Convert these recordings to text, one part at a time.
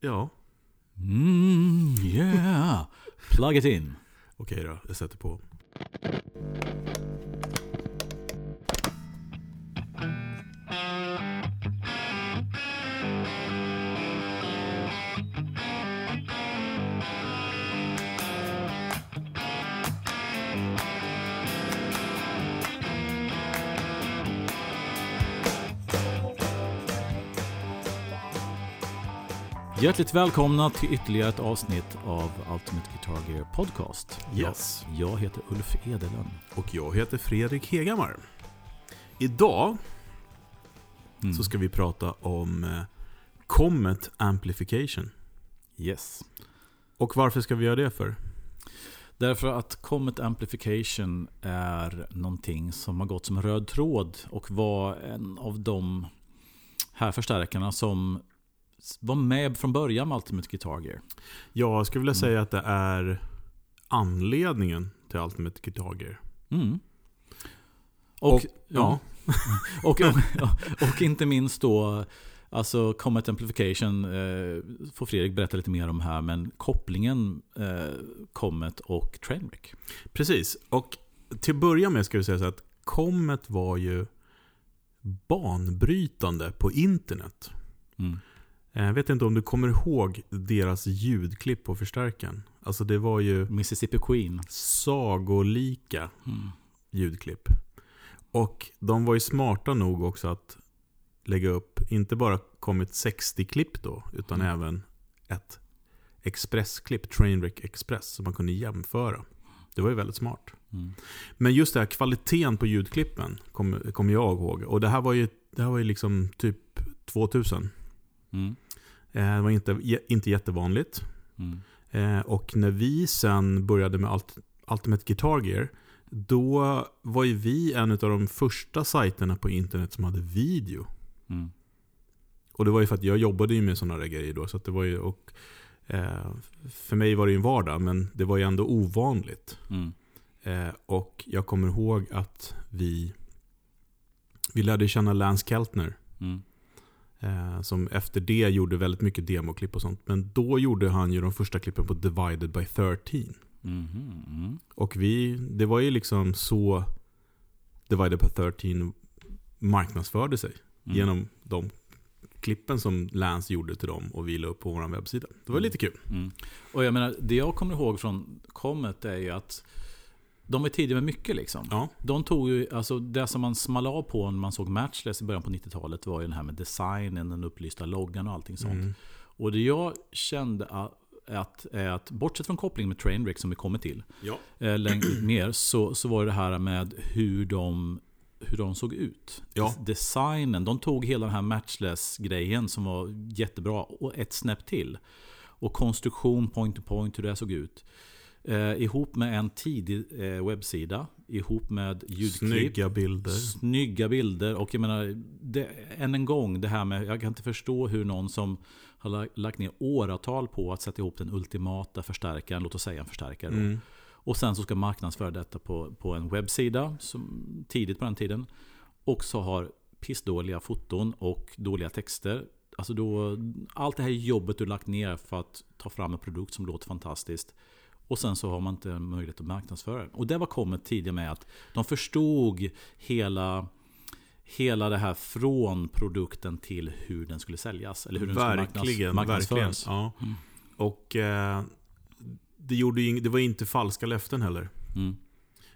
Ja, Mm, yeah. Plug it in. okej då. Jag sätter på. Hjärtligt välkomna till ytterligare ett avsnitt av Ultimate Guitar Gear Podcast. Yes. Jag, jag heter Ulf Edelön. Och jag heter Fredrik Hegamar. Idag Mm. så ska vi prata om eh, Comet Amplification. Yes. Och varför ska vi göra det för? Därför att Comet Amplification är någonting som har gått som en röd tråd och var en av de här förstärkarna som var med från början med Ultimate Guitar Gear. Jag skulle vilja Mm. säga att det är anledningen till Ultimate Guitar Gear. Mm. Och, Och- ja. och, och, och inte minst då Alltså Comet Amplification eh, får Fredrik berätta lite mer om här men kopplingen eh, Comet och Trainwreck. Precis. Och till att börja med ska vi säga så att Comet var ju banbrytande på internet. Mm. Eh, Jag vet inte om du kommer ihåg deras ljudklipp på förstärkaren. Alltså det var ju Mississippi Queen. sagolika Mm. ljudklipp. Och de var ju smarta nog också att lägga upp, inte bara kommit 60-klipp då, utan Mm. även ett expressklipp, Trainwreck Express, som man kunde jämföra. Det var ju väldigt smart. Mm. Men Men just det här kvaliteten på ljudklippen kommer kom jag ihåg. Och det här var ju, det här var ju liksom typ 2000. Mm. Eh, Det var inte, inte jättevanligt. Mm. Eh, Och när vi sen började med Ult- Ultimate Guitar Gear, då var ju vi en av de första sajterna på internet som hade video. Mm. Och det var ju för att jag jobbade ju med sådana där grejer då. Så det var ju, och, eh, för mig var det ju en vardag, men det var ju ändå ovanligt. Mm. Eh, och jag kommer ihåg att vi, vi lärde känna Lance Keltner. Mm. Eh, som efter det gjorde väldigt mycket demoklipp och sånt. Men då gjorde han ju de första klippen på Divided by 13. Mhm. Mm. Och vi, det var ju liksom så Divided by 13 marknadsförde sig. Mm. Genom de klippen som Lance gjorde till dem och vi la upp på vår webbsida. Det var Mm. lite kul. Mm. Och jag menar, det jag kommer ihåg från Comet är ju att de var tidiga med mycket liksom. Ja. De tog ju, alltså det som man small av på när man såg Matchless i början på 90-talet var ju den här med designen, den upplysta loggan och allting sånt. Mm. Och det jag kände att, att, är att bortsett från kopplingen med Trainwreck som vi kommer till Ja. eh, längre mer så, så var det det här med hur de, hur de såg ut. Ja. Designen, de tog hela den här Matchless-grejen som var jättebra och ett snäpp till. Och konstruktion, point to point, hur det såg ut. Eh, ihop med en tidig eh, webbsida, ihop med ljudklipp. Snygga bilder. Snygga bilder. Och jag menar, det, än en gång, det här med, jag kan inte förstå hur någon som har la- lagt ner åratal på att sätta ihop den ultimata förstärkaren, låt oss säga en förstärkare. Mm. Och sen så ska marknadsföra detta på, på en webbsida, som, tidigt på den tiden. Och så har pissdåliga foton och dåliga texter. Alltså då, allt det här jobbet du lagt ner för att ta fram en produkt som låter fantastiskt. Och sen så har man inte möjlighet att marknadsföra den. Och det var kommit tidigare med att de förstod hela, hela det här från produkten till hur den skulle säljas. Eller hur den skulle marknads, Verkligen, verkligen. marknadsföras. Ja. Mm. Och eh, det, gjorde ju, det var inte falska löften heller. Mm.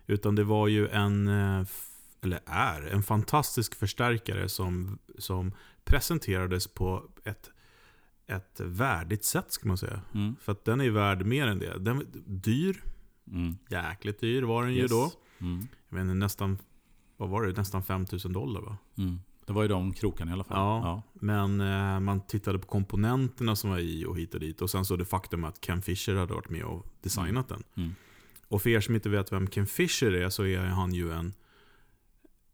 Utan det var ju en, eh, eller är, en fantastisk förstärkare som, som presenterades på ett, ett värdigt sätt ska man säga. Mm. För att den är värd mer än det. Den, dyr, Mm. jäkligt dyr var den ju Yes. då. Mm. Jag vet inte, nästan, vad var det? Nästan 5000 dollar va? Mm. Det var ju de krokarna i alla fall. Ja. Men eh, man tittade på komponenterna som var i och hit och dit. Och sen så det faktum att Ken Fisher hade varit med och designat den. Mm. Och för er som inte vet vem Ken Fisher är så är han ju en,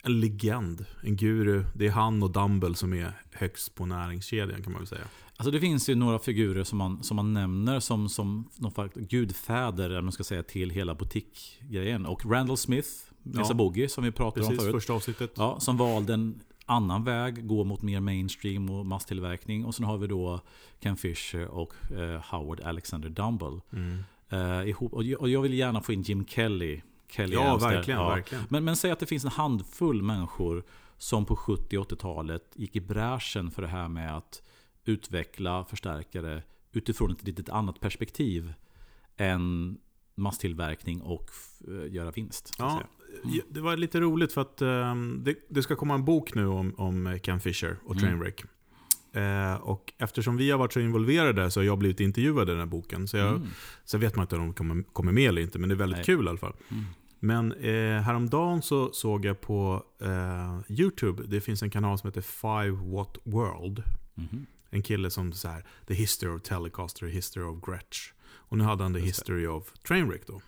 en legend. En guru. Det är han och Dumble som är högst på näringskedjan kan man väl säga. Alltså det finns ju några figurer som man, som man nämner som, som någon slags gudfäder man ska säga, till hela butikgrejen. Och Randall Smith, Mesa Ja. Boogie som vi pratade om Precis, förut. första avsnittet. Ja, som valde en annan väg, gå mot mer mainstream och masstillverkning. Och sen har vi då Ken Fisher och eh, Howard Alexander Dumble. Mm. Eh, ihop, och jag vill gärna få in Jim Kelly. Kelly Ja, verkligen, verkligen. Men, men säg att det finns en handfull människor som på 70 och 80-talet gick i bräschen för det här med att utveckla förstärkare utifrån ett litet annat perspektiv än masstillverkning och eh, göra vinst. Ja, ja, det var lite roligt för att ehm, det, det ska komma en bok nu om, om Ken Fisher och Mm. Eh, och eftersom vi har varit så involverade så har jag blivit intervjuad i den här boken. Så jag, Mm. Sen vet man inte om de kommer, kommer med eller inte, men det är väldigt Nej. kul i alla fall. Mm. Men eh, häromdagen så såg jag på eh, YouTube, det finns en kanal som heter Five Watt World. Mhm. En kille som så här, The History of Telecaster, History of Gretsch. Och nu hade han The Just det. History of Trainwreck då.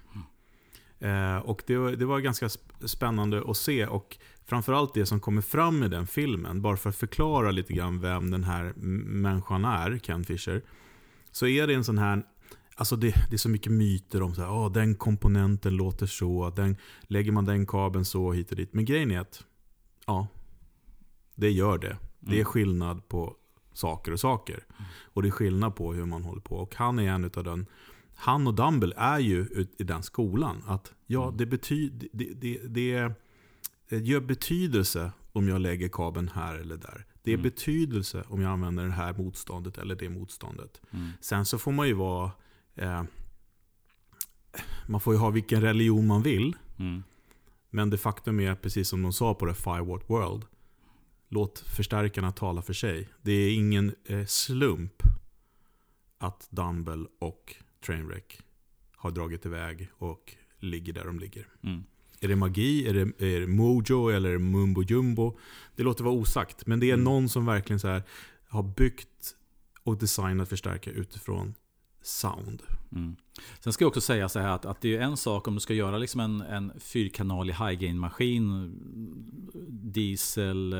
Eh, och det, var- det var ganska sp- spännande att se. Och framförallt det som kommer fram i den filmen, bara för att förklara lite grann vem den här människan är, Ken Fisher. Så är det en sån här, alltså det, det är så mycket myter om så här, "Åh, den komponenten låter så, den, lägger man den kabeln så hit och dit. Men grejen är att, ja, det gör det. Det är Mm. skillnad på saker och saker. Och det är skillnad på hur man håller på. Och han är en utav den, han och Dumble är ju i den skolan. Att ja, Mm. det, betyder, det, det, det, det gör betydelse om jag lägger kabeln här eller där. Det är Mm. betydelse om jag använder det här motståndet eller det motståndet. Mm. Sen så får man ju vara... Eh, man får ju ha vilken religion man vill. Mm. Men det faktum är, precis som de sa på det Five Watt World. Låt förstärkarna tala för sig. Det är ingen eh, slump att Dumble och Trainwreck har dragit iväg och ligger där de ligger. Mm. Är det magi? Är det, är det mojo? Eller är det mumbo jumbo? Det låter vara osagt. Men det är Mm. någon som verkligen så här har byggt och designat förstärkare utifrån sound. Mm. Sen ska jag också säga så här att, att det är en sak om du ska göra liksom en, en fyrkanalig high gain maskin Diesel, eh,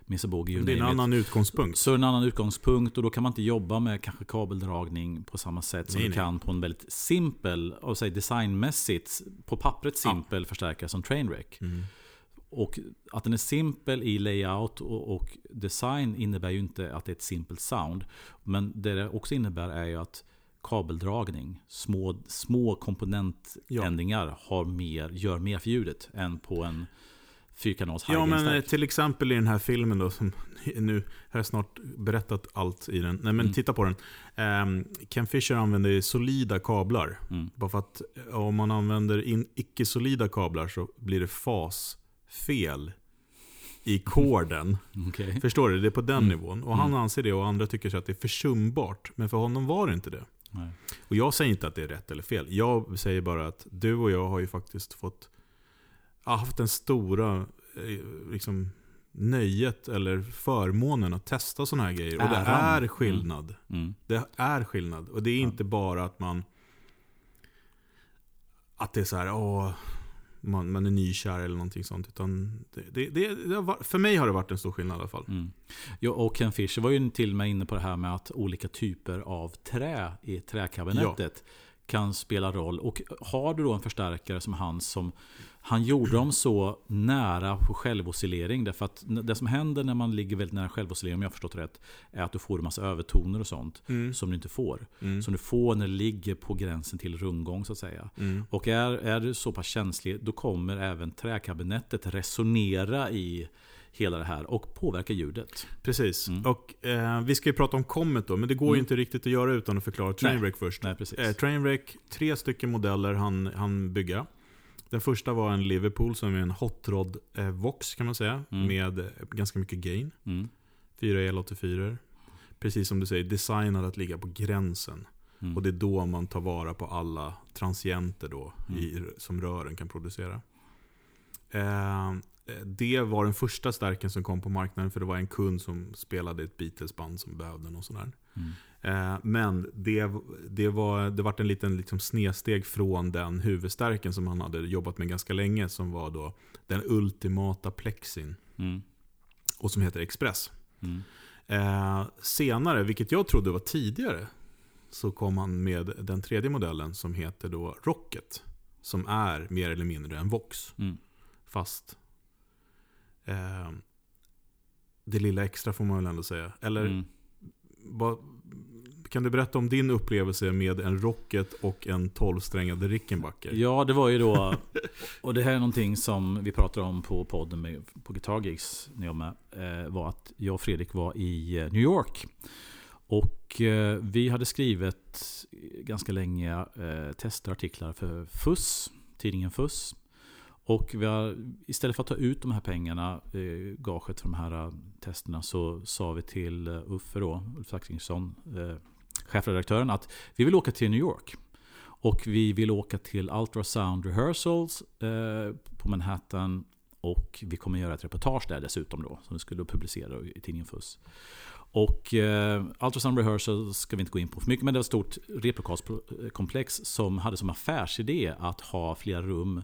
Misobogi, you Det är en annan utgångspunkt. Så en annan utgångspunkt och då kan man inte jobba med kanske kabeldragning på samma sätt som Nej, du nej. kan på en väldigt simpel, och säg designmässigt, på pappret simpel förstärkare som Trainwreck. Mm. Och att den är simpel i layout och, och design innebär ju inte att det är ett simpelt sound. Men det det också innebär är ju att kabeldragning, små, små komponentändringar har mer, gör mer för ljudet än på en fyrkanals Ja, men eh, till exempel i den här filmen då, som nu har jag snart berättat allt i den. Nej, men Mm. titta på den. Ehm, Ken Fisher använder solida kablar. Mm. Bara för att eh, om man använder in icke-solida kablar så blir det fasfel i koden. Okej. Förstår du? Det är på den Mm. nivån. Och han Mm. anser det och andra tycker så att det är försumbart. Men för honom var det inte det. Nej. Och jag säger inte att det är rätt eller fel. Jag säger bara att du och jag har ju faktiskt fått haft den stora eh, liksom, nöjet eller förmånen att testa sådana här grejer. Och det Äran. är skillnad. Mm. Det är skillnad. Och det är inte bara att man... Att det är så här, åh, man, man är nykär eller någonting sånt. Utan det, det, det, har, för mig har det varit en stor skillnad i alla fall. Mm. Ja, och Ken Fisher var ju till och med inne på det här med att olika typer av trä i träkabinettet kan spela roll. Och har du då en förstärkare som han som han gjorde dem så nära på självoscillering. Därför att det som händer när man ligger väldigt nära självoscillering, om jag har förstått rätt, är att du får en massa övertoner och sånt Mm. som du inte får. Mm. Som du får när det ligger på gränsen till rundgång så att säga. Mm. Och är, är du så pass känslig, då kommer även träkabinettet resonera i hela det här och påverka ljudet. Precis. Mm. Och eh, vi ska ju prata om Comet då, men det går ju Mm. inte riktigt att göra utan att förklara Trainwreck först. Nej, precis. Eh, Trainwreck, tre stycken modeller han, han bygga. Den första var en Liverpool som är en Hot Rod eh, Vox kan man säga. Mm. Med eh, ganska mycket gain. Mm. Fyra El84. Precis som du säger, designad att ligga på gränsen. Mm. Och det är då man tar vara på alla transienter då, Mm. i, som rören kan producera. Eh, det var den första stärken som kom på marknaden för det var en kund som spelade ett Beatles-band som behövde någon sån här. Mm. Eh, men det, det, var, det var en liten liksom snedsteg från den huvudstärken som han hade jobbat med ganska länge. Som var då den ultimata plexin. Mm. Och som heter Express. Mm. Eh, senare, vilket jag trodde var tidigare, så kom han med den tredje modellen som heter då Rocket. Som är mer eller mindre en Vox. Mm. Fast eh, det lilla extra får man väl ändå säga. Eller Mm. vad, kan du berätta om din upplevelse med en Rocket och en 12-strängad Rickenbacker? Ja, det var ju då, och det här är någonting som vi pratade om på podden med, på Guitar Gigs när jag med, eh, var att jag och Fredrik var i eh, New York. Och eh, vi hade skrivit ganska länge eh, testartiklar för FUS, tidningen FUS. Och vi har, istället för att ta ut de här pengarna, eh, gaget för de här eh, testerna, så sa vi till eh, Uffe då, Ulf Saxingsson, eh, chefredaktören, att vi vill åka till New York. Och vi vill åka till Ultrasound Rehearsals eh, på Manhattan. Och vi kommer göra ett reportage där dessutom då, som vi skulle publicera i tidningen FUS. Och eh, Ultrasound Rehearsals ska vi inte gå in på för mycket, men det var ett stort replokalskomplex som hade som affärsidé att ha flera rum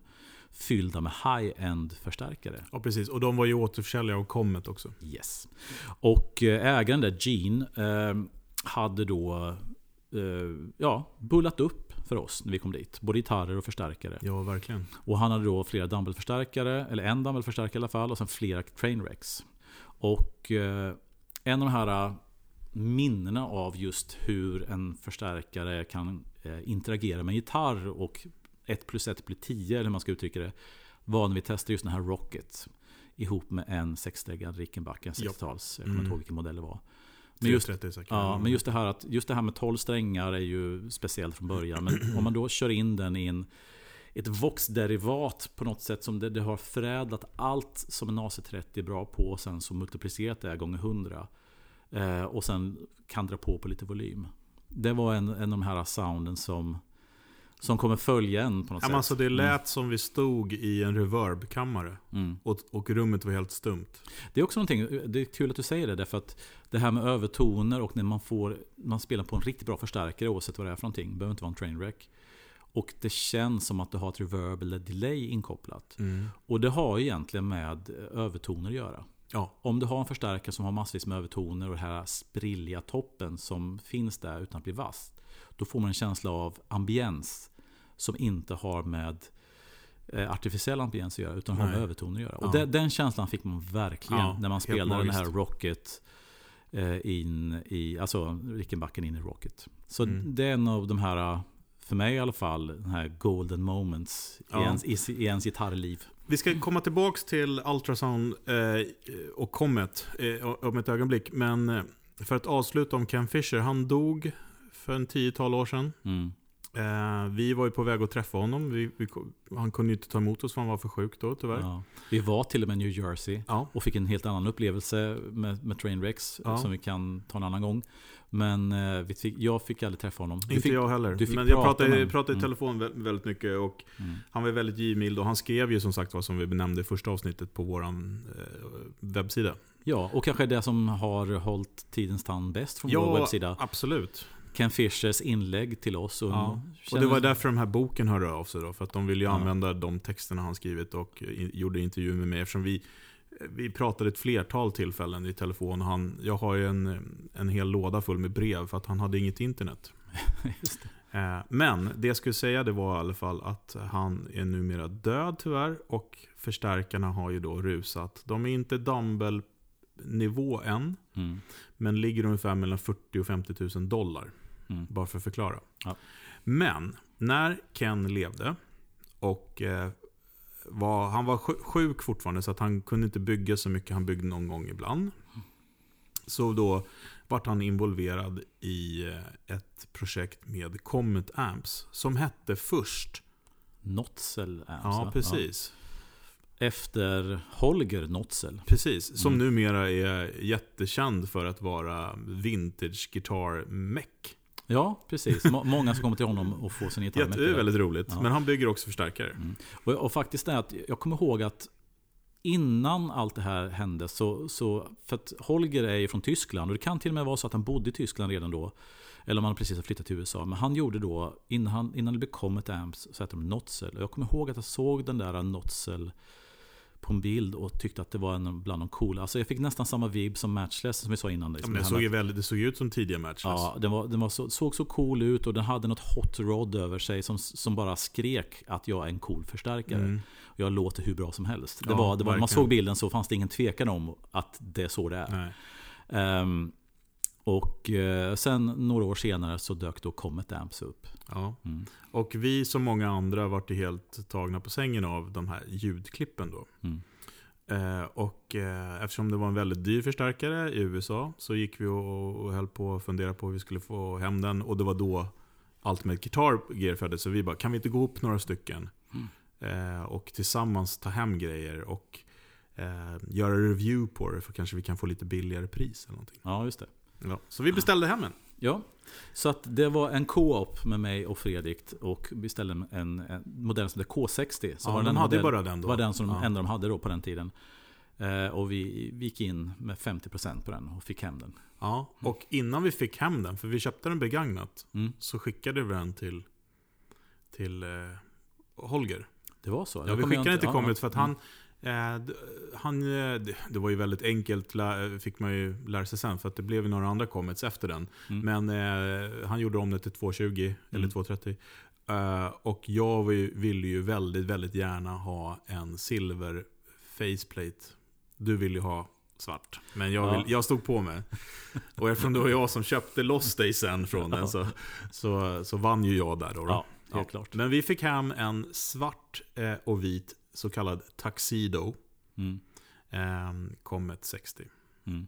fyllda med high-end förstärkare. Ja, precis. Och de var ju återförsäljare av Comet också. Yes. Och eh, ägaren där, Gene, eh, hade då eh, ja, bullat upp för oss när vi kom dit. Både gitarrer och förstärkare. Ja, verkligen. Och han hade då flera dumbbellförstärkare, eller en dumbbellförstärkare i alla fall, och sen flera trainwrecks. Och eh, en av de här minnena av just hur en förstärkare kan interagera med en gitarr och 1 plus 1 blir 10, eller hur man ska uttrycka det, var när vi testade just den här Rocket ihop med en sexsträggad Rickenbacker, en Ja. 60-tals, jag kommer inte Mm. ihåg vilken modell det var. Men just, 330 säkert. ja, men just det här att just det här med 12 strängar är ju speciellt från början. Men om man då kör in den i en, ett Vox-derivat på något sätt som det, det har förädlat allt som en AC30 är bra på och sen så multiplicerat det gånger 100. Eh, och sen kan dra på på lite volym. Det var en, en av de här sounden som, som kommer följa en på något Ja, sätt. men alltså det lät som vi stod i en reverb-kammare. Mm. Och, och rummet var helt stumt. Det är också någonting, det är kul att du säger det därför att det här med övertoner och när man får man spelar på en riktigt bra förstärkare oavsett vad det är för någonting, det behöver inte vara en trainwreck. Och det känns som att du har ett reverb eller delay inkopplat. Och det har egentligen med övertoner att göra. Ja, Om du har en förstärkare som har massvis med övertoner och den här sprilliga toppen som finns där utan att bli vass. Då får man en känsla av ambiens som inte har med eh, artificiell ambiens att göra utan har med övertoner att göra. Ja. Och den, den känslan fick man verkligen Ja, när man spelade den här. Rocket eh, in i, alltså Rickenbacken in i Rocket. Så Mm. det är en av de här, för mig i alla fall, den här golden moments Ja. i, ens, i, i ens gitarrliv. Vi ska komma tillbaks till Ultrasound eh, och Comet eh, om ett ögonblick. Men eh, för att avsluta om Ken Fisher. Han dog för en tiotal år sedan. Mm. Eh, vi var ju på väg att träffa honom. Vi, vi, han kunde ju inte ta emot oss för han var för sjuk då tyvärr. Ja. Ja. Vi var till och med i New Jersey. Ja. Och fick en helt annan upplevelse med, med Trainwrecks Ja. som vi kan ta en annan gång. Men eh, fick, jag fick aldrig träffa honom. Du Inte fick, jag heller. Men jag prata pratade, med jag pratade i Mm. telefon vä- väldigt mycket. Och Mm. han var väldigt givmild. Och han skrev ju som sagt vad som vi benämnde i första avsnittet på vår eh, webbsida. Ja, och kanske det som har hållit tidens tand bäst från vår webbsida. absolut. Ken Fishers inlägg till oss. Och, Ja. Och det var därför den här boken hörde av sig då. För att de ville ju Ja. använda de texterna han skrivit och gjorde intervju med mig. Eftersom vi, vi pratade ett flertal tillfällen i telefon. Och han, jag har ju en, en hel låda full med brev för att han hade inget internet. Det. Eh, Men det jag skulle säga det var i alla fall att han är numera död tyvärr. Och förstärkarna har ju då rusat. De är inte dumbbell-nivå än. Mm. Men ligger ungefär mellan 40 och 50 000 dollar. Mm. Bara för att förklara. Ja. Men när Ken levde och eh, var, han var sj- sjuk fortfarande så att han kunde inte bygga så mycket. Han byggde någon gång ibland. Så då vart han involverad i eh, ett projekt med Comet Amps. Som hette först. Notzel Amps, Ja, precis. Ja. Efter Holger Notzel. Precis. Som Mm. numera är jättekänd för att vara vintage guitar meck. Ja, precis. Må- Många som kommer till honom och får sin gitarr. Det är väldigt roligt. Ja. Men han bygger också förstärkare. Mm. Och, och faktiskt är att jag kommer ihåg att innan allt det här hände så, så för att Holger är ju från Tyskland och det kan till och med vara så att han bodde i Tyskland redan då. Eller om han precis har flyttat till USA. Men han gjorde då, innan, innan det blev Comet Amps, så hette de Notzel. Och jag kommer ihåg att jag såg den där Notzel på en bild och tyckte att det var en bland de coola. Alltså jag fick nästan samma vibb som Matchless som vi sa innan. Ja, Liksom. men det, såg ju väldigt, det såg ut som tidiga matches. Ja, den, var, den var så, såg så cool ut och den hade något hot rod över sig som, som bara skrek att jag är en cool förstärkare. Mm. Jag låter hur bra som helst. Det Ja, var, det var, när man såg bilden så fanns det ingen tvekan om att det är så det är. Nej. Och eh, sen några år senare så dök då Comet Amps upp. Ja. Mm. Och vi som många andra vart helt tagna på sängen av de här ljudklippen då. Mm. Eh, och eh, eftersom det var en väldigt dyr förstärkare i USA så gick vi och, och höll på att fundera på hur vi skulle få hem den. Och det var då Ultimate Guitar Gear föddes. Så vi bara, kan vi inte gå upp några stycken? Eh, och tillsammans ta hem grejer och eh, göra review på det. För kanske vi kan få lite billigare pris eller någonting. Ja, just det. Ja. Så vi beställde hem en. Ja, så att det var en co-op med mig och Fredrik och beställde en, en modell som heter K60. Så Ja, var de den hade modell- bara den då. Var den som Ja. enda de hade då på den tiden. Eh, och vi, vi gick in med 50% på den och fick hem den. Ja, och innan vi fick hem den, för vi köpte den begagnat, Mm. så skickade vi den till, till eh, Holger. Det var så? Ja, vi skickade den till Comet för att mm. han, d- han eh, det, var ju väldigt enkelt, lä- fick man ju lära sig sen, för att det blev ju några andra Comets efter den. Mm. Men eh, han gjorde om det till 220 eller Mm. 230. Eh, och jag ville ju väldigt, väldigt gärna ha en silver faceplate. Du vill ju ha svart. Men jag, Ja. vill, jag stod på mig. Och eftersom det var jag som köpte loss dig sen från den så, så, så vann ju jag där då. då. Ja, helt klart. Men vi fick hem en svart eh, och vit så kallad Tuxedo. Mm. Eh, Comet 60. Mm.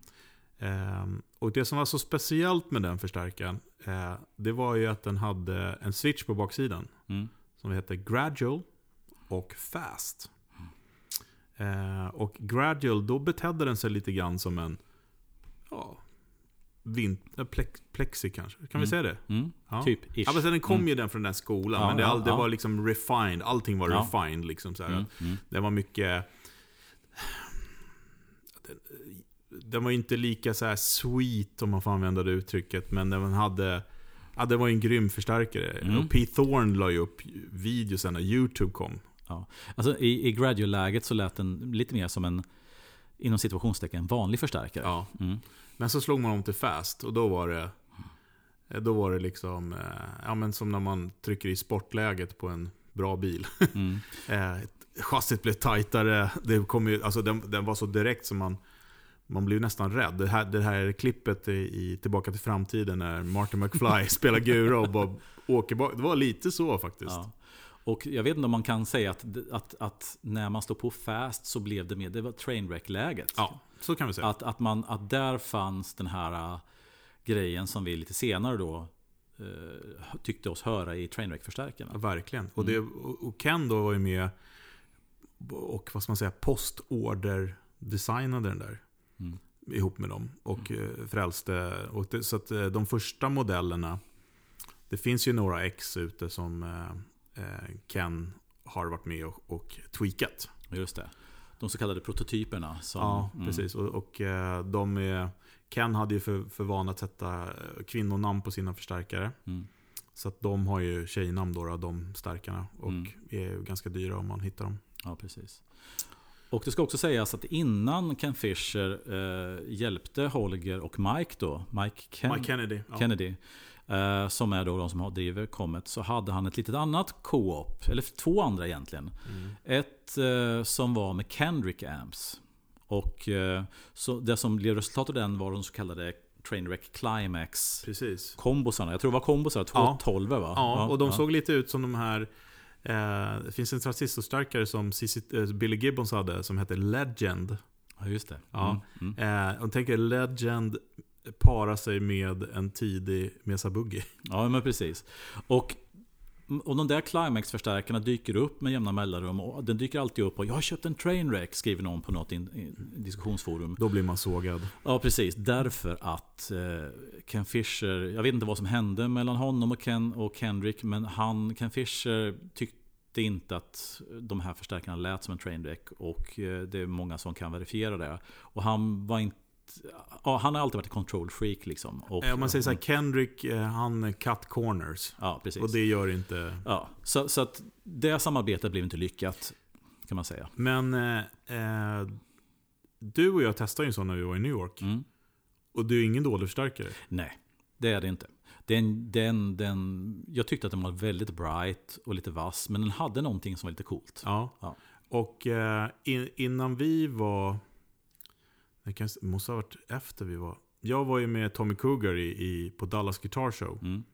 Eh, och det som var så speciellt med den förstärkaren, eh, det var ju att den hade en switch på baksidan. Mm. Som heter Gradual och Fast. Eh, och Gradual, då betedde den sig lite grann som en ja, vint, plex, plexi kanske. Kan vi Mm. säga det? Mm. Ja. Typ ish. Ja, men sen den kom Mm. ju den från den skolan, Ja, men det, ja, all, det ja. var liksom refined. Allting var Ja. refined. Liksom, så här. Mm. Mm. Det var mycket... Den var ju inte lika så här sweet, om man får använda det uttrycket, men den hade... Ja, det var ju en grym förstärkare. Mm. Och Pete Thorne la ju upp videosen när YouTube kom. Alltså, I, i gradual-läget så lät den lite mer som en inom situationstecken vanlig förstärkare. Ja. Mm. Men så slog man om till fast och då var det... Då var det liksom... eh, Ja, men som när man trycker i sportläget på en bra bil. Mm. Eh, chassit blev tajtare. Det kom ju, alltså den, den var så direkt som man... Man blev nästan rädd. Det här, det här klippet i, i Tillbaka till framtiden när Martin McFly spelar gura och bara åker bak. Det var lite så faktiskt. Ja. Och jag vet inte om man kan säga att, att, att när man står på fast så blev det mer, det var trainwreck-läget. Ja, så kan vi säga. Att, att, man, att där fanns den här äh, grejen som vi lite senare då eh, tyckte oss höra i trainwreck-förstärkarna. Ja, verkligen. Och, det, och och Ken då var ju med och vad ska man säga, postorder-designade den där. Mm. Ihop med dem. Och eh, frälste. Och det, så att eh, de första modellerna, det finns ju några X ute som eh, Ken har varit med och, och tweakat. Just det. De så kallade prototyperna. Som, Ja, mm, precis. Och, och eh, de är, Ken hade ju för, för vana att sätta eh, kvinnonamn på sina förstärkare. Mm. Så att de har ju tjejnamn då, de stärkarna. Och Mm. är ju ganska dyra om man hittar dem. Ja, precis. Och det ska också sägas att innan Ken Fisher eh, hjälpte Holger och Mike då, Mike, Ken- Mike Kennedy. Ja. Kennedy, eh, som är då de som har- driver Comet, så hade han ett litet annat co-op, eller två andra egentligen. Mm. Ett eh, som var med Kendrick Amps. Och eh, så det som blev resultatet av den var de så kallade Trainwreck Climax Precis. kombosarna. Jag tror det var kombosar, 212 va? Ja, och de såg lite ut som de här... Eh, det finns en transistorstärkare som eh, Billy Gibbons hade som heter Legend. Ja, just det. Ja. Mm, mm. Eh, och tänker Legend para sig med en tidig Mesa Boogie. Ja, men precis. Och, och de där Climax-förstärkarna dyker upp med jämna mellanrum. Och den dyker alltid upp och jag har köpt en Trainwreck, skriver någon på något in, in, diskussionsforum. Då blir man sågad. Ja, precis. Därför att eh, Ken Fisher, jag vet inte vad som hände mellan honom och Ken och Kendrick, men han, Ken Fisher tyckte inte att de här förstärkarna lät som en Trainwreck. Och eh, det är många som kan verifiera det. Och han var inte Ja, han har alltid varit control freak liksom. Och, Eh, om man säger så här, Kendrick, eh, han cut corners. Ja, precis. Och det gör inte... Ja, så, så att det samarbetet blev inte lyckat. kan man säga. Men eh, eh, du och jag testade ju en sån när vi var i New York. Mm. Och det är ingen dålig förstärkare. Nej, det är det inte. Den, den, den, jag tyckte att den var väldigt bright och lite vass, men den hade någonting som var lite coolt. Ja. Ja. Och eh, in, innan vi var... Det måste ha varit efter vi var... Jag var ju med Tommy Cougar i, i, på Dallas Guitar Show. Mm.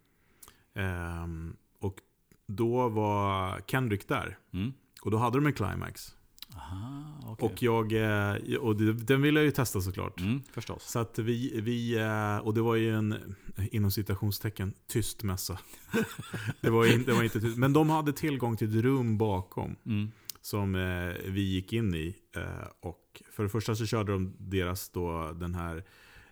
Ehm, och då var Kendrick där. Mm. Och då hade de en Climax. Aha, okej. Och, jag, eh, och den ville jag ju testa såklart. Mm, förstås. Så att vi, vi, eh, och det var ju en, inom citationstecken, tyst mässa. det, var in, det var inte tyst. Men de hade tillgång till ett rum bakom. Mm. Som eh, vi gick in i. Eh, och för det första så körde de deras då den här,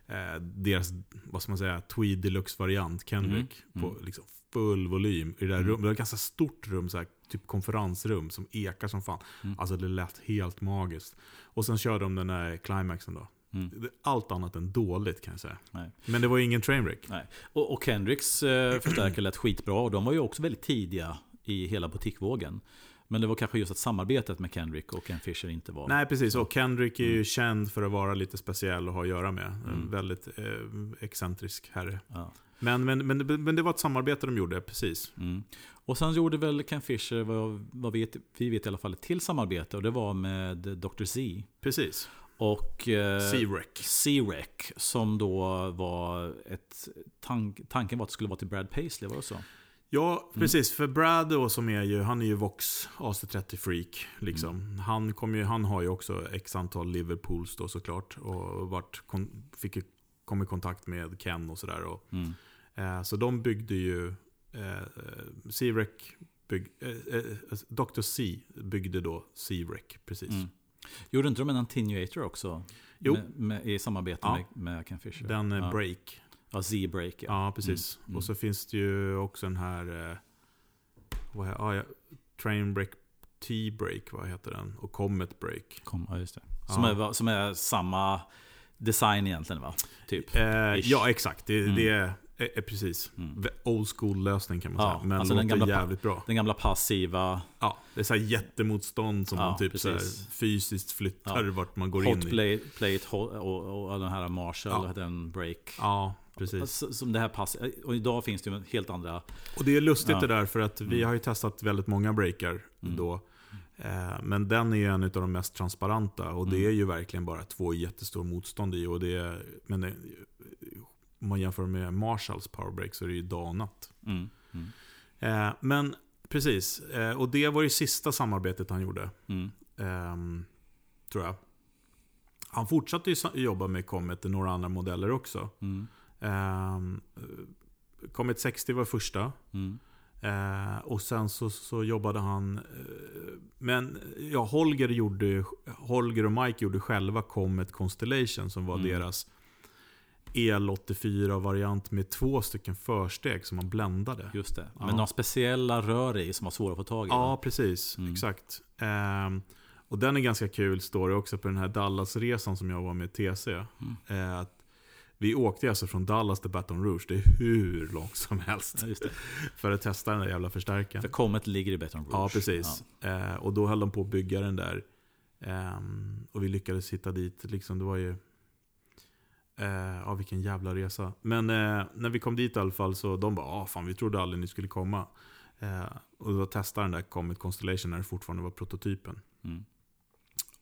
eh, deras, vad ska man säga, Tweed Deluxe-variant, Kendrick. Mm, På liksom full volym i det där Mm. rummet. Det var ett ganska stort rum, så här, typ konferensrum som ekar som fan. Mm. Alltså det lät helt magiskt. Och sen körde de den där climaxen då. Mm. Allt annat än dåligt kan jag säga. Nej. Men det var ingen trainwreck. Nej. Och, och Kendricks eh, förstärkare lät skitbra och de var ju också väldigt tidiga i hela butikvågen. Men det var kanske just att samarbetet med Kendrick och Ken Fisher inte var... Nej, precis. Och Kendrick är ju Mm. känd för att vara lite speciell och ha att göra med. En Mm. väldigt eh, excentrisk herre. Ja. Men, men, men, men det var ett samarbete de gjorde, precis. Mm. Och sen gjorde väl Ken Fisher, vad, vad vet, vi vet i alla fall, ett till samarbete och det var med Dr. Z. Precis. Och eh, C-Rec. C-Rec som då var ett... Tank, tanken var att det skulle vara till Brad Paisley, var det så? Ja, precis. För Brad då, som är ju, han är ju Vox AC30-freak. Liksom. Mm. Han, kom ju, han har ju också x antal Liverpools då såklart. Och vart, kon, fick kom i kontakt med Ken och sådär. och Mm. Eh, så de byggde ju, eh, C-Rec, bygg, eh, eh, Dr. C byggde då C-Rec, precis. Mm. Gjorde inte de en Attenuator också? Jo. Med, med, I samarbete Ja. med, med Ken Fisher? Den eh, ja. Break. Ja, Z-Break. Ja. Ja, precis. Mm, mm. Och så finns det ju också den här, eh, vad är, ah, ja, Train Break, T-Break, vad heter den? Och Comet Break. Kom, ja, just det. Ja. Som, är, som är samma design egentligen va? Typ. Eh, ja, exakt. Det, Mm. det är, är, är precis. Mm. Old school-lösning kan man Ja, säga. Men alltså den gamla jävligt bra. Den gamla passiva Ja, det är så jättemotstånd som Ja, man typ fysiskt flyttar vart man går in hot i. play, plate hot, och, och den här Marshall, Ja. den break. Ja, precis. Alltså, Som det här passar. Och idag finns det ju helt andra. Och det är lustigt Ja. det där för att vi Mm. har ju testat väldigt många breakar Mm. då. Eh, Men den är en av de mest transparenta och det Mm. är ju verkligen bara två jättestora motstånd i. Och det är, men det, om man jämför med Marshalls powerbreak så är det ju dag och natt. Mm. Mm. Eh, Men precis, eh, och det var ju sista samarbetet han gjorde. Mm. ehm, tror jag. Han fortsatte ju jobba med Comet och några andra modeller också. Um, Comet 60 var första. Mm. Eh, och sen så, så jobbade han... Eh, men ja, Holger, gjorde, Holger och Mike gjorde själva Comet Constellation som var Mm. deras EL84-variant med två stycken försteg som man bländade. Just det. Ja. Några speciella rör i som var svåra att få tag i. Ja, precis. Mm. Exakt. Ehm, och den är ganska kul, står det också på den här Dallas-resan som jag var med TC. Mm. Att vi åkte alltså från Dallas till Baton Rouge, det är hur långt som helst. Ja. För att testa den där jävla förstärkaren. För Comet ligger i Baton Rouge. Ja, precis. Eh, och då höll de på att bygga den där. Ehm, och vi lyckades hitta dit. Liksom, det var ju... Eh, ja, vilken jävla resa. Men eh, när vi kom dit i alla fall så de bara, ah, fan vi trodde aldrig ni skulle komma. Eh, och då testade den där Comet Constellation när det fortfarande var prototypen. Mm.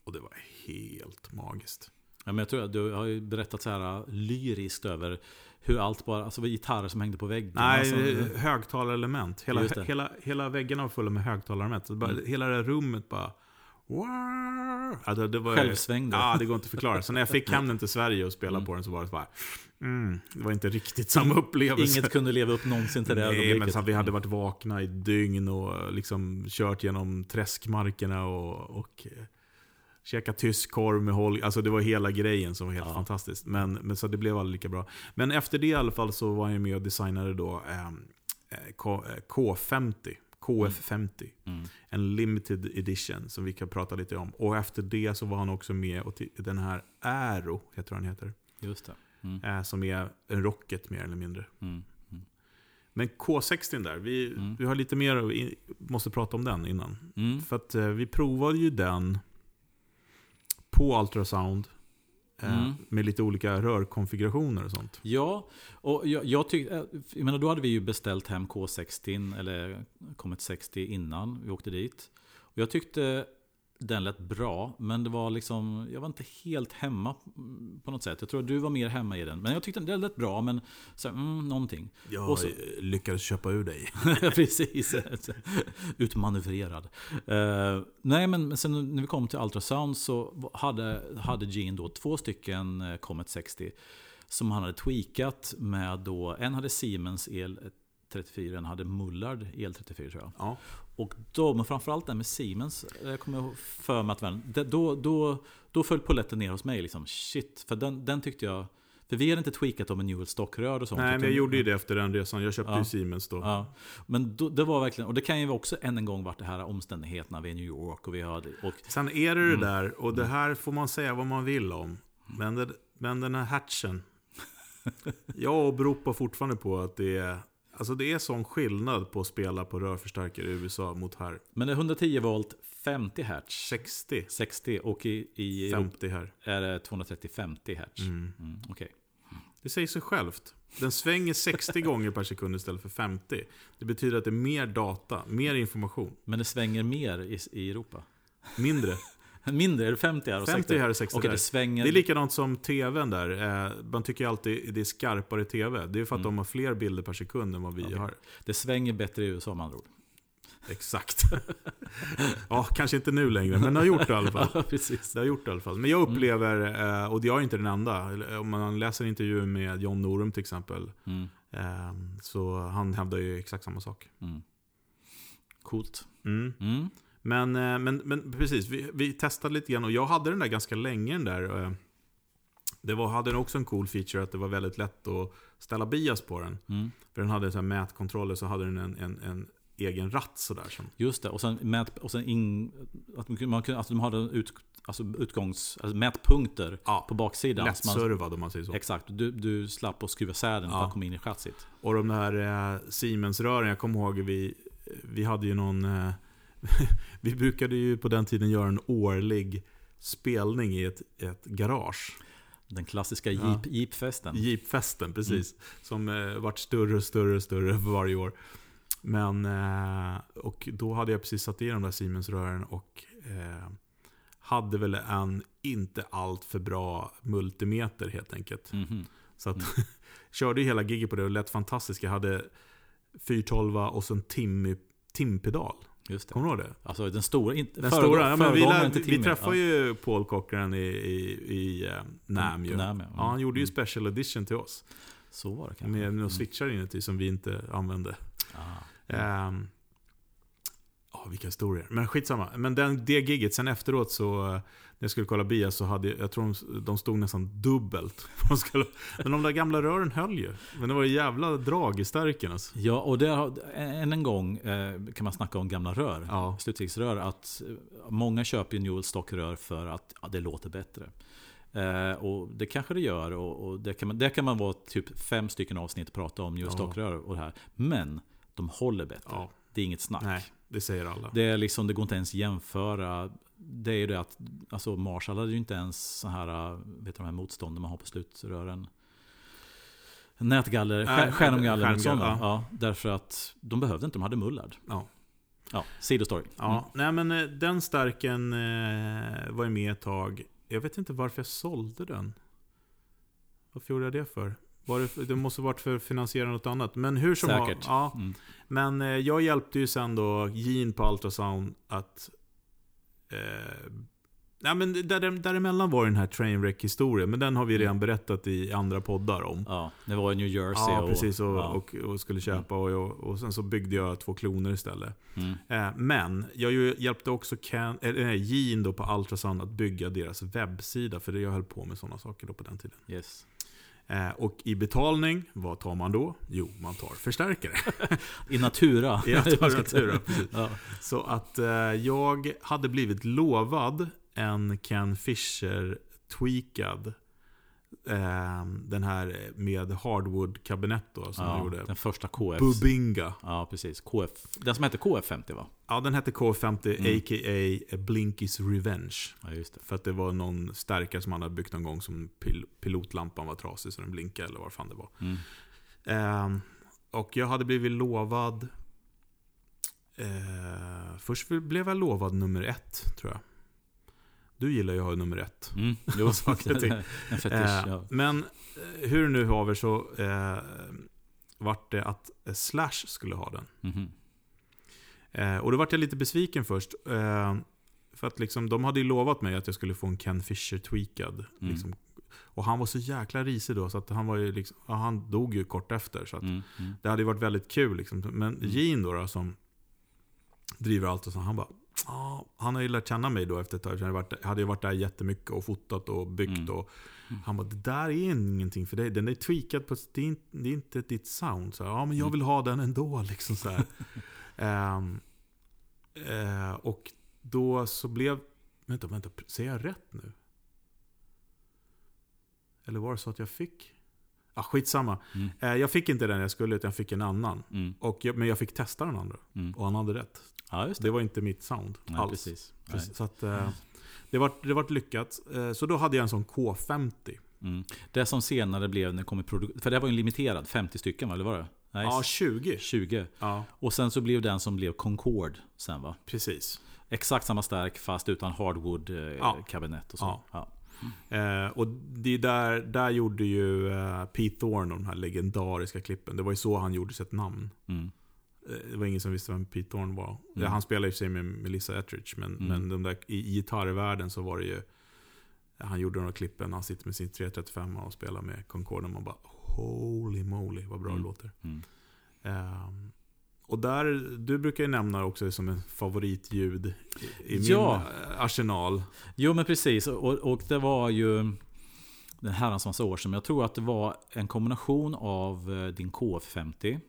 Och det var helt magiskt. Ja, men jag tror att du har ju berättat så här lyriskt över hur allt bara, alltså gitarrer som hängde på väggen. Nej, alltså, högtalarelement. Hela, Just det. hela, hela väggarna var fulla med högtalarelement. Mm. Hela det rummet bara... Ja, det, det var, Självsvängde. Ja, det går inte att förklara. Så när jag fick hem den till Sverige och spelade Mm. på den så var det så bara... Mm, det var inte riktigt samma upplevelse. Inget kunde leva upp någonsin till det Nej, men så vi hade varit vakna i dygn och liksom kört genom träskmarkerna och, och käkat tysk korv med Holger. Alltså det var hela grejen som var helt Ja. fantastiskt. Men, men så det blev aldrig lika bra. Men efter det i alla fall så var jag med och designade då ehm, eh, K, eh, K50. KF50. Mm. En limited edition som vi kan prata lite om. Och efter det så var han också med och den här Aero, heter han heter. Just det. Mm. Eh, som är en rocket mer eller mindre. Mm. Mm. Men K60 där, vi, Mm. vi har lite mer, måste prata om den innan. Mm. För att eh, vi provade ju den på ultrasound. Eh, Mm. Med lite olika rörkonfigurationer och sånt. Ja, och jag, jag tyckte, jag menar då hade vi ju beställt hem K60 eller kommit 60 innan vi åkte dit. Och jag tyckte den lät bra, men det var liksom, jag var inte helt hemma mm, på något sätt. Jag tror att du var mer hemma i den. Men jag tyckte den lät bra, men så, mm, någonting. Jag Och så- lyckades köpa ur dig. Precis. Utmanövrerad. Uh, nej, men sen när vi kom till Ultrasound så hade, hade Gene då två stycken eh, Comet 60 som han hade tweakat med då, en hade Siemens El34, en hade Mullard El34 tror jag. Ja. Och då, men framförallt den med Siemens, eh, kommer jag ihåg för mig att vän, det- då, då, då föll polletten ner hos mig. Liksom. Shit, för den, den tyckte jag... För vi hade inte tweakat dem med Newell stockrör och sånt. Nej, men jag gjorde ju det efter den resan. Jag köpte Ja. ju Siemens då. Ja, men då, det var verkligen, och det kan ju också än en gång varit det här omständigheterna vid New York och vi hade, och Sen är det det Mm. där, och det här får man säga vad man vill om. Men, det, men den här hatchen. jag åberopar fortfarande på att det är, alltså det är sån skillnad på att spela på rörförstärkare i USA mot här. men det är 110 volt 50 hertz 60, 60 och i, i Europa 50 här. är det 230-50 hertz. Mm. Mm, Okej. Det säger sig självt. Den svänger 60 gånger per sekund istället för 50. Det betyder att det är mer data, mer information. Men det svänger mer i, i Europa. Mindre. Mindre, är det 50 här och 50 60? här och 60 Okej, där. det svänger... Det är likadant som tvn där. Eh, Man tycker alltid det är skarpare tv. Det är för att Mm. de har fler bilder per sekund än vad vi Okej. har. det svänger bättre i USA med andra ord. Exakt. ja, kanske inte nu längre, men det har gjort det i alla fall. Ja, precis. Det har gjort det i alla fall. Men jag upplever, eh, och jag är inte den enda, om man läser intervjuer med John Norum till exempel, Mm, eh, så han hävdar ju exakt samma sak. mm. Coolt. Mm. Mm. Men, eh, men, men precis, vi, vi testade lite grann och jag hade den där ganska länge den där. eh, Det var, hade också en cool feature att det var väldigt lätt att ställa bias på den. Mm. För den hade så här mätkontroller så hade den en, en, en egen ratt sådär. Som, Just det, och sen, mät, och sen in, att man, kunde- alltså de hade ut, alltså utgångs, alltså mätpunkter ja, på baksidan. lätt Så man, servad om man säger så. exakt, du, du slapp att skruva isär den för Ja. att komma in i chassit. Och de här eh, Siemens-rören, jag kommer ihåg vi, vi hade ju någon... Eh, vi brukade ju på den tiden göra en årlig spelning i ett, ett garage. Den klassiska Ja. jeep, jeepfesten. Jeepfesten, precis. Som eh, vart större och större och större för varje år. Men, eh, och då hade jag precis satt i de där Siemens-rören och eh, hade väl en inte allt för bra multimeter helt enkelt. Mhm. Så att, körde ju hela giget på det och lät fantastiskt. Jag hade 412 och så en tim, timpedal. Just det. Kommer du ihåg det? Alltså den stora, inte, Den föregå- stora, ja, men vi, lär, vi Timmy. träffade ja. ju Paul Cochran i, i, i uh, NAM ju. NAMM, ja. Ja, han gjorde ju Mm. special edition till oss. Så var det kanske. Med några Mm. switchar inuti som vi inte använde. Ah. Ehm, Ja, vilka historier. Men skitsamma. Men den, det giget, sen efteråt så, eh, när jag skulle kolla bias så hade jag tror de, de stod nästan dubbelt. De skulle- Men de där gamla rören höll ju. Men det var ju jävla drag i stärken alltså. Ja, och där, har- än en gång eh, kan man snacka om gamla rör. Ja. Slutstegsrör. Att eh, många köper ju Newell stockrör för att ja, det låter bättre. Eh, och det kanske det gör. Och, och det, kan man, det kan man vara typ fem stycken avsnitt och prata om Newell Ja. stockrör och det här. Men de håller bättre. Ja, Det är inget snack. nej, det säger alla. Det, är liksom, det går inte ens jämföra. Det är ju det att alltså Marshall hade ju inte ens så här, vet du, de här motstånden man har på slutrören. Nätgaller, stjärnomgaller, skärmgaller, sådana. ja. Ja. därför att de behövde inte, de hade mullard. Ja. Ja, sidostory. Ja, nej men eh, den stärken eh, var ju med ett tag. Jag vet inte varför jag sålde den. Varför gjorde jag det för? Var det, för- det måste varit för att finansiera något annat. Men hur som Säkert. Ja, Mm. Men eh, jag hjälpte ju sen då Gene på Ultrasound att... Eh, nej men där, däremellan var den här Trainwreck-historien. Men den har vi redan berättat i andra poddar om. Ja, det var i New Jersey. Ja, och, precis. Och, ja. och, och skulle köpa. Och, jag, och sen så byggde jag två kloner istället. Mm. Eh, men jag hjälpte också Ken, eller, nej, Gene då på Ultrasound att bygga deras webbsida. För jag höll på med sådana saker då på den tiden. Yes. Eh, och i betalning, vad tar man då? Jo, man tar förstärkare. I Natura. I Natura, Natura, precis. ja. Så att eh, jag hade blivit lovad en Ken Fisher tweakad eh, den här med hardwood-kabinett då, som Ja, gjorde. den första KF. Bubinga. Ja, precis. KF. Den som hette KF50 va? Ja, den hette K50, Mm. a.k.a. Blinkys Revenge. Ja, just det. För att det var någon stärkare som han hade byggt någon gång som pil pilotlampan var trasig så den blinkade eller vad fan det var. Mm. Ehm, och jag hade blivit lovad... Eh, först blev jag lovad nummer ett, tror jag. Du gillar ju att ha nummer ett. Mm. Jo, ting. en fetisch. Eh, ja. Men eh, hur nu haver så eh, vart det att eh, Slash skulle ha den. Mhm. Eh, och då vart jag lite besviken först. Eh, för att liksom, de hade ju lovat mig att jag skulle få en Ken Fisher tweakad. Mm. Liksom. Och han var så jäkla risig då, så att han var liksom, ja, han dog ju kort efter. Så att Mm. Mm. det hade ju varit väldigt kul. Liksom. Men Mm. Gene då, då, som driver allt och så, han bara, ja, han har ju lärt känna mig då efter ett tag. Jag hade ju varit där jättemycket och fotat och byggt. Mm. Och, han bara, det där är ingenting för dig. Den är tweakad på, det är inte, det är inte ditt sound. Så, ja, men jag Mm. vill ha den ändå. Liksom så här. Ehm, eh, och då så blev, vänta, vänta, säger jag rätt nu? Eller var det så att jag fick? Ah, skitsamma. Mm. Eh, jag fick inte den jag skulle, utan jag fick en annan. Mm. Och jag, men jag fick testa den andra. Mm. Och han hade rätt. Ja, just det. Det var inte mitt sound Nej, alls. precis. Precis, Så att, eh, det var det vart lyckat. Eh, så då hade jag en sån K50. Mm. Det som senare blev när det kom i produktion. För det var ju en limiterad, 50 stycken va? Eller var det? Nej, Ja, 20. 20. Ja, Och sen så blev den som blev Concorde sen va? precis. Exakt samma stärk fast utan hardwood eh, Ja. och så. Ja. Eh, och det är där, där gjorde ju eh, Pete Thorne de här legendariska klippen. Det var ju så han gjorde sitt namn. Mm. Eh, Det var ingen som visste vem Pete Thorne var. Mm. Han spelade i och för sig med Melissa Etheridge, men, Mm. men de där, i, i gitarrvärlden så var det ju... Han gjorde några klippen, han sitter med sin 335 och spelar med Concorde och man bara Holy moly, vad bra Mm. det låter. Mm. Och där, du brukar ju nämna också som en favoritljud i, min Ja. arsenal. Jo men precis, och, och det var ju den herrans massa år sedan. Jag tror att det var en kombination av eh, din KF50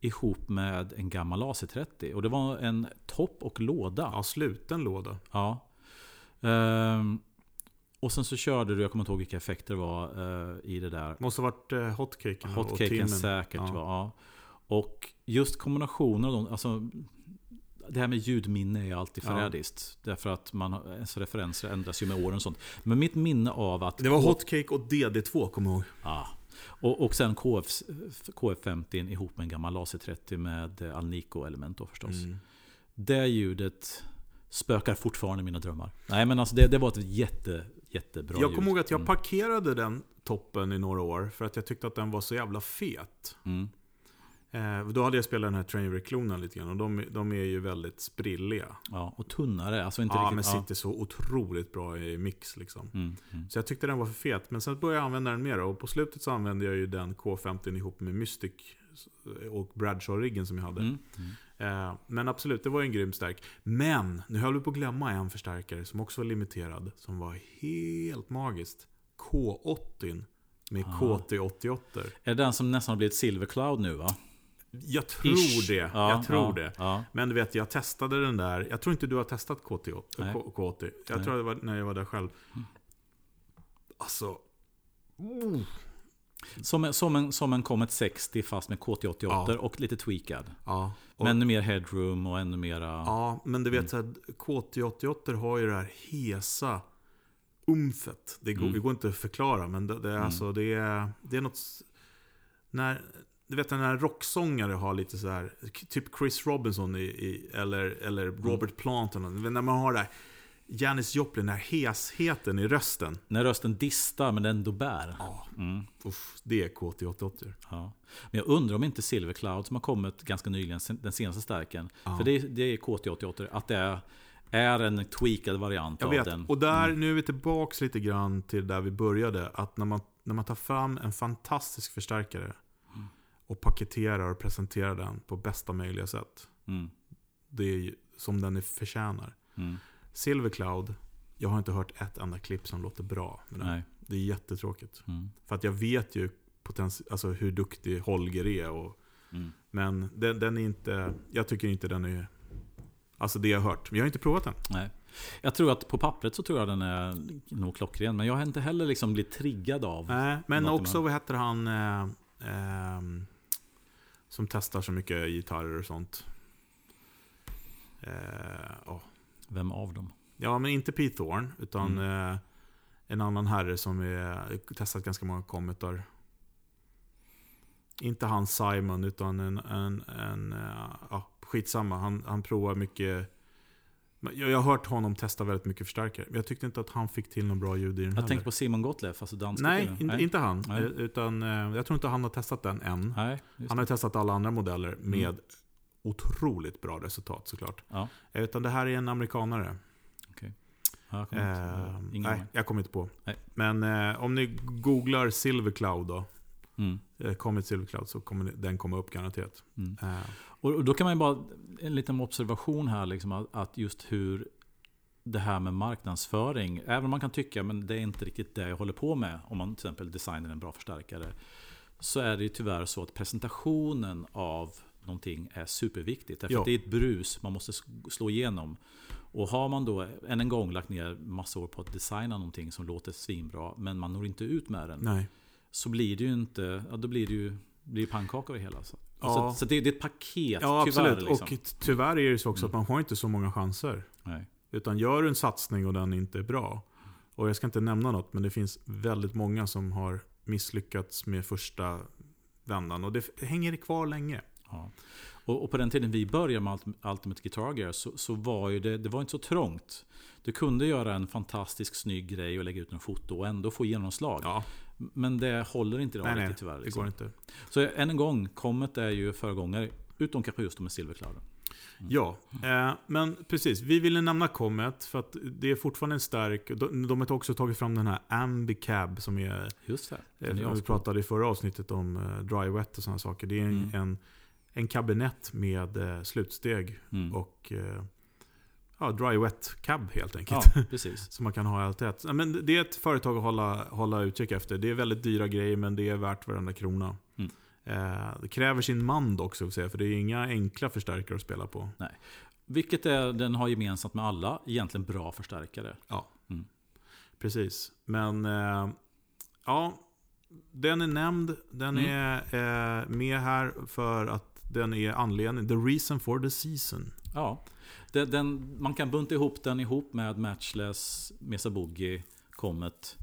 ihop med en gammal AC30. Och det var en topp och låda. Ja, sluten låda. Ja. Ehm, och sen så körde du, jag kommer inte ihåg vilka effekter det var eh, i det där. Måste ha varit eh, hotcaken Hotcaken säkert. Ja. Ja. Ja. Och just kombinationen av dem, alltså det här med ljudminne är alltid Ja. förrädiskt. Därför att man, ens referenser ändras ju med åren och sånt. Men mitt minne av att... Det var hotcake och DD2, kommer jag ihåg. Ja. Och, och sen KF, KF50 ihop med en gammal AC30 med eh, Alnico-element då förstås. Mm. Det ljudet spökar fortfarande i mina drömmar. Nej men alltså det, det var ett jätte, jättebra Jag kommer ihåg att jag Mm. parkerade den toppen i några år för att jag tyckte att den var så jävla fet. Mm. Eh, då hade jag spelat den här Trainwreck-klonen lite grann och de, de är ju väldigt sprilliga. Ja, och tunnare. Alltså inte Ja, men riktigt... sitter så otroligt bra i mix liksom. Mm, mm. Så jag tyckte den var för fet. Men sen började jag använda den mer och på slutet så använde jag ju den K50 ihop med Mystic och Bradshaw-riggen som jag hade. Mm. Mm. Eh, men absolut, det var ju en grym stärk. Men, nu höll vi på att glömma en förstärkare som också var limiterad. Som var helt magiskt. K80 med Ah. KT88. Är det den som nästan har blivit Silver Cloud nu va? Jag tror Ish. det. Ja, jag tror ja, det. Ja. Men du vet, jag testade den där. Jag tror inte du har testat KT80. Nej. K- K80. Jag Nej. tror det var när jag var där själv. Alltså... oh. Som, en, som, en, som en Comet 60 fast med KT88 Ja. och lite tweakad. Ja. Och, Men ännu mer headroom och ännu mera... ja, men du vet, här, KT88 har ju det här hesa umfet. Det går, Mm. det går inte att förklara, men det, det, är, Mm. alltså, det, är, det är något... När, du vet när rocksångare har lite så här, typ Chris Robinson i, i, eller, eller Mm. Robert Plant. eller något. När man har det här, Janis Joplin, den här hesheten i rösten. När rösten distar men ändå bär. Ja, Mm, uff, det är KT88. ja. Men jag undrar om inte Silver Cloud som har kommit ganska nyligen, den senaste stärken. Ja. För det, det är KT88, att det är, är en tweakad variant Jag av vet, den. och där, nu är vi tillbaks lite grann till där vi började. Att när man, när man tar fram en fantastisk förstärkare och paketerar och presenterar den på bästa möjliga sätt. Mm, Det är som den förtjänar. mm, Silver Cloud, jag har inte hört ett enda klipp som låter bra. Det är jättetråkigt. Mm, För att jag vet ju potens- alltså hur duktig Holger är. Och, mm. men den, den är inte, jag tycker inte den är... Alltså det jag har hört. Men jag har inte provat den. Nej. Jag tror att på pappret så tror jag den är nog klockren. Men jag har inte heller liksom blivit triggad av. Nej, men också, vad heter han eh, ehm, som testar så mycket gitarrer och sånt? Eh, åh. Vem av dem? Ja, men inte Pete Thorne, utan Mm. eh, en annan herre som är, testat ganska många kommetar. Inte han Simon, utan en, en, en eh, ja, skitsamma. Han, han provar mycket. Jag, har hört honom testa väldigt mycket förstärkare. Men jag tyckte inte att han fick till någon bra ljud i den Jag heller. tänkte på Simon Gottlieb, alltså danska Nej, killen. inte, inte han. Nej. Eh, Utan, eh, jag tror inte han har testat den än. Nej, Han har ju testat alla andra modeller med Mm. otroligt bra resultat såklart. Ja. Eh, Utan det här är en amerikanare. Ja, jag kommer Eh, nej, jag kommer inte på. Nej. Men eh, om ni googlar Silvercloud då, Mm. eh, Comet Silvercloud, så kommer den komma upp garanterat. Mm. Eh, Och då kan man ju bara, en liten observation här, liksom, att, att just hur det här med marknadsföring, även om man kan tycka men det är inte riktigt det jag håller på med, om man till exempel designar en bra förstärkare, så är det ju tyvärr så att presentationen av någonting är superviktigt. Därför det är ett brus man måste slå igenom. Och har man då än en gång lagt ner massa år på att designa någonting som låter svinbra, men man når inte ut med den, nej. Så blir det ju inte, ja, då blir det ju blir pannkaka av det hela. Så, Ja. så, så det, det är ett paket, Ja, tyvärr. absolut. Liksom. Och tyvärr är det så också Mm. att man har inte så många chanser. Nej. Utan gör du en satsning och den inte är bra. Och jag ska inte nämna något, men det finns väldigt många som har misslyckats med första vändan. Och det hänger kvar länge. Ja. Och, och på den tiden vi började med Ultim- Ultimate Guitar Gear så, så var ju det, det var inte så trångt. Du kunde göra en fantastisk snygg grej och lägga ut en foto och ändå få genomslag. Ja, Men det håller inte idag nej, riktigt tyvärr. det Liksom. går inte. Så än en gång, Comet är ju föregångare. Utom kanske just med Silvercloud. Ja, eh, men precis. Vi ville nämna Comet för att det är fortfarande en stark... De, de har också tagit fram den här Ambicab som är... Just det. Eh, Den vi pratade i förra avsnittet om eh, dry wet och sådana saker. Det är en, Mm. en, en kabinett med eh, slutsteg Mm. och eh, ja, dry wet cab helt enkelt. Ja, precis. Som man kan ha i allt ett. Ja, Men det är ett företag att hålla, hålla utkik efter. Det är väldigt dyra grejer men det är värt varenda krona. Mm. Eh, det kräver sin man dock, så att säga, för det är inga enkla förstärkare att spela på. Vilket är, den har gemensamt med alla egentligen bra förstärkare. Precis. Men eh, ja, den är nämnd. Den Mm. är eh, med här för att den är anledningen. The reason for the season. Ja, den, den, man kan bunta ihop den ihop med Matchless, Mesa Boogie, Comet.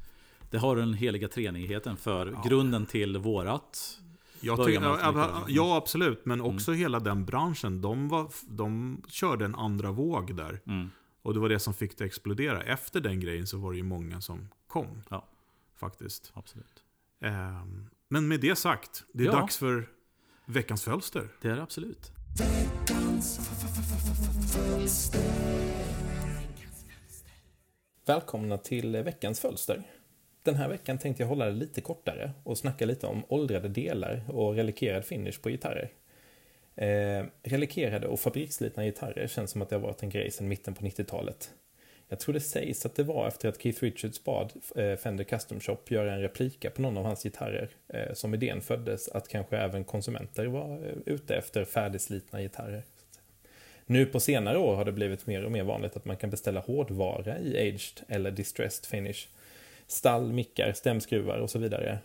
Det har den heliga treenigheten för Ja. grunden till vårat. Jag tycker, ja, ja, absolut. Men också hela den branschen. De, var, de körde en andra våg där. Mm. Och det var det som fick det att explodera. Efter den grejen så var det ju många som kom. Ja. Faktiskt. Absolut. Ehm, men med det sagt, det är Ja. dags för veckans fölster. Det är det absolut. Välkomna till veckans fölster. Den här veckan tänkte jag hålla det lite kortare och snacka lite om åldrade delar och relikerad finish på gitarrer. Eh, relikerade och fabriksslitna gitarrer känns som att det har varit en grej sedan mitten på 90-talet. Jag tror det sägs att det var efter att Keith Richards bad eh, Fender Custom Shop göra en replika på någon av hans gitarrer eh, som idén föddes att kanske även konsumenter var eh, ute efter färdigslitna gitarrer. Nu på senare år har det blivit mer och mer vanligt att man kan beställa hårdvara i aged eller distressed finish. Stall, mickar, stämskruvar och så vidare.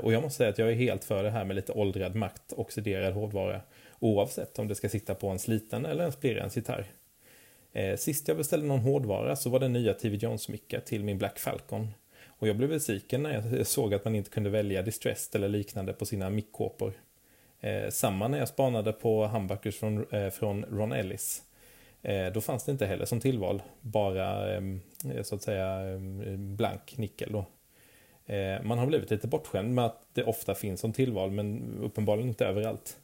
Och jag måste säga att jag är helt för det här med lite åldrad makt, oxiderad hårdvara. Oavsett om det ska sitta på en sliten eller en splirrens gitarr. Eh, Sist jag beställde någon hårdvara så var det nya TV Jones-mickar till min Black Falcon. Och jag blev besviken när jag såg att man inte kunde välja distressed eller liknande på sina mickkåpor. Eh, samma när jag spanade på humbuckers från, eh, från Ron Ellis. Eh, då fanns det inte heller som tillval, bara ehm, eh, så att säga ehm, blank nickel. Då. Eh, man har blivit lite bortskämd med att det ofta finns som tillval, men uppenbarligen inte överallt.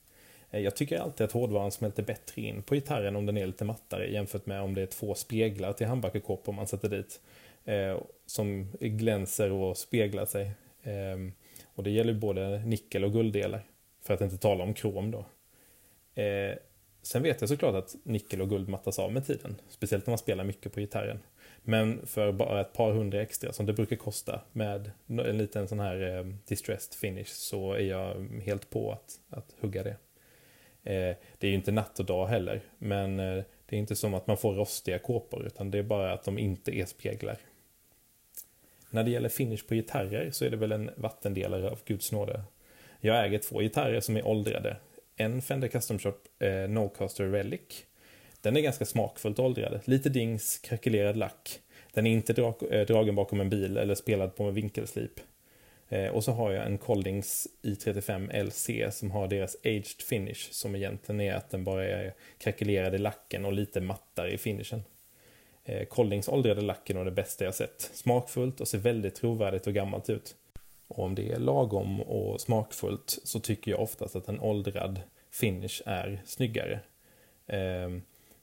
Eh, jag tycker alltid att hårdvaran smälter bättre in på gitarren om den är lite mattare jämfört med om det är två speglar till humbuckerkåpor man sätter dit. Eh, som glänser och speglar sig. Eh, och det gäller både nickel och gulddelar. För att inte tala om krom då. Eh, sen vet jag såklart att nickel och guld mattas av med tiden. Speciellt när man spelar mycket på gitarren. Men för bara ett par hundra extra som det brukar kosta med en liten sån här eh, distressed finish så är jag helt på att, att hugga det. Eh, det är ju inte natt och dag heller, men eh, Det är inte som att man får rostiga kåpor, utan det är bara att de inte är speglar. När det gäller finish på gitarrer så är det väl en vattendelare av Guds nåde. Jag äger två gitarrer som är åldrade. En Fender Custom Shop eh, Nocaster Relic. Den är ganska smakfullt åldrad. Lite dings, krackelerad lack. Den är inte dra eh, dragen bakom en bil eller spelad på en vinkelslip. Eh, och så har jag en Collings i35 LC som har deras Aged Finish som egentligen är att den bara är krackelerad i lacken och lite mattare i finishen. Eh, Collings åldrade lacken och det bästa jag sett. Smakfullt och ser väldigt trovärdigt och gammalt ut. Och om det är lagom och smakfullt så tycker jag oftast att en åldrad finish är snyggare. Eh,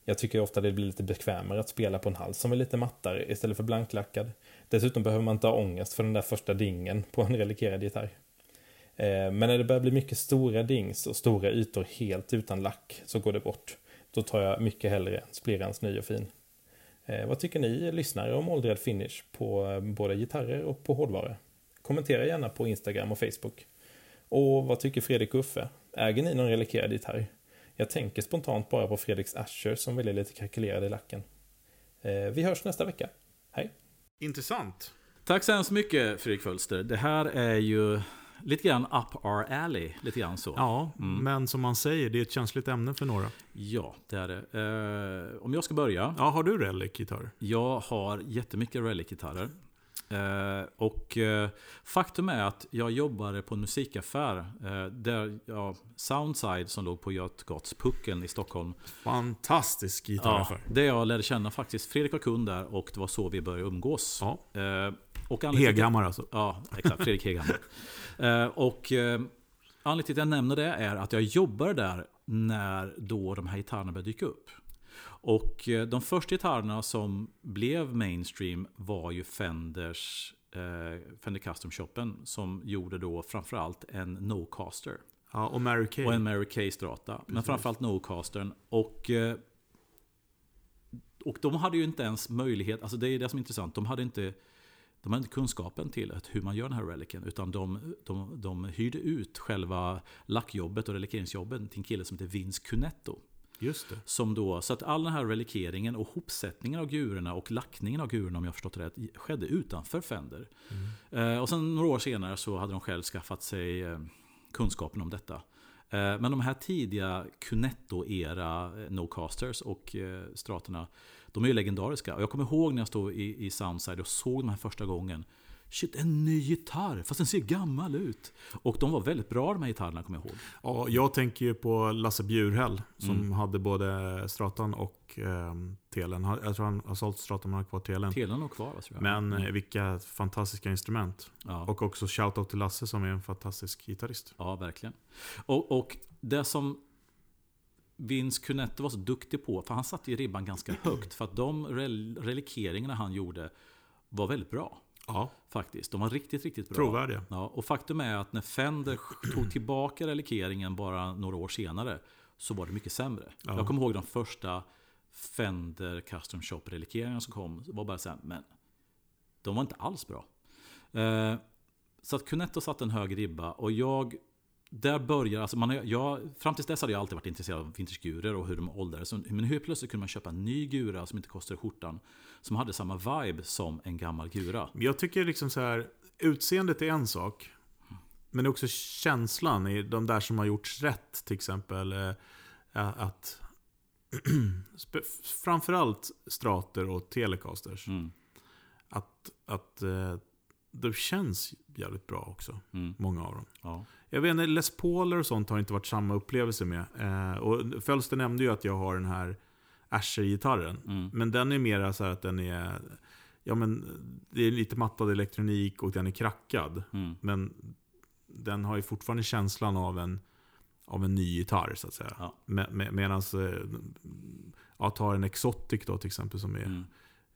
jag tycker ofta det blir lite bekvämare att spela på en hals som är lite mattare istället för blanklackad. Dessutom behöver man inte ha ångest för den där första dingen på en relikerad gitarr. Eh, men när det börjar bli mycket stora dings och stora ytor helt utan lack så går det bort. Då tar jag mycket hellre Splirans ny och fin. Eh, vad tycker ni lyssnare om åldrad finish på eh, både gitarrer och på hårdvara? Kommentera gärna på Instagram och Facebook. Och vad tycker Fredrik och Uffe? Äger ni någon relikerad gitarr? Jag tänker spontant bara på Fredriks Asher som är lite kalkylerad i lacken. Vi hörs nästa vecka. Hej! Intressant. Tack så hemskt mycket Fredrik Fölster. Det här är ju lite grann up our alley. Lite grann så. Ja, mm. men som man säger, det är ett känsligt ämne för några. Ja, det är det. Eh, om jag ska börja. Ja, har du relic-gitarr? Jag har jättemycket relic-gitarrer. Eh, och eh, faktum är att jag jobbade på en musikaffär eh, där ja, Soundside som låg på Götgatspucken i Stockholm. Fantastisk gitarraffär. Ja, där jag lärde känna faktiskt Fredrik var kund där och det var så vi började umgås. Ja. Och Heghammar alltså. Ja, exakt. Fredrik Heghammar. Och eh, anledningen till att jag nämner det är att jag jobbade där när då de här gitarrerna började dyka upp. Och eh, de första gitarrerna som blev mainstream var ju Fenders eh, Fender Custom Shoppen som gjorde då framförallt en Nocaster. Ja, och Mary Kay. Och en Mary Kay Strata. Precis. Men framförallt Nocastern. Och, eh, och de hade ju inte ens möjlighet, alltså det är det som är intressant, de hade inte de hade inte kunskapen till hur man gör den här reliken. Utan de, de, de hyrde ut själva lackjobbet och relikeringsjobbet till en kille som heter Vince Cunetto. Just det. Som då, så att all den här relikeringen och hopsättningen av gurorna och lackningen av gurorna, om jag förstått rätt, skedde utanför Fender. Mm. Eh, och sen några år senare så hade de själv skaffat sig eh, kunskapen om detta. Eh, men de här tidiga Cunetto-era eh, No-casters och eh, straterna, de är ju legendariska. Och jag kommer ihåg när jag stod i, i Soundside och såg de här första gången. Shit, en ny gitarr, fast den ser gammal ut. Och de var väldigt bra de här gitarrerna, kommer jag ihåg. Ja, jag tänker ju på Lasse Bjurhäll, som mm. hade både Stratan och eh, Telen. Jag tror han har sålt Stratan, men har kvar Telen. Telen har kvar, tror jag. Men mm. vilka fantastiska instrument. Ja. Och också shoutout till Lasse som är en fantastisk gitarrist. Ja, verkligen. Och, och det som Vince Cunetto var så duktig på, för han satte ju ribban ganska högt. För att de rel relikeringarna han gjorde var väldigt bra. Ja. Faktiskt. De var riktigt, riktigt bra. Trovärdiga. Ja, och faktum är att när Fender tog tillbaka relikeringen bara några år senare så var det mycket sämre. Ja. Jag kommer ihåg de första Fender Custom Shop-relikeringarna som kom. Det var bara så här, men de var inte alls bra. Eh, så att Cunetto satte en hög ribba och jag där börjar, alltså man, jag, fram tills dess hade jag alltid varit intresserad av vintagegurer och hur de åldrades. Men hur plötsligt kunde man köpa en ny gura som inte kostade skjortan. Som hade samma vibe som en gammal gura. Jag tycker liksom så här, utseendet är en sak. Men också känslan i de där som har gjorts rätt. Till exempel eh, att framförallt strater och telecasters. Mm. Att, att det känns jävligt bra också. Mm. Många av dem. Ja. Jag vet inte, Les Pauler och sånt har inte varit samma upplevelse med. Eh, och Fölster nämnde ju att jag har den här Asher-gitarren. Mm. Men den är mer så att den är... Ja men, det är lite mattad elektronik och den är krackad. Mm. Men den har ju fortfarande känslan av en, av en ny gitarr så att säga. Ja. Med, med, Medan, eh, ja, ta en Exotic då till exempel som är...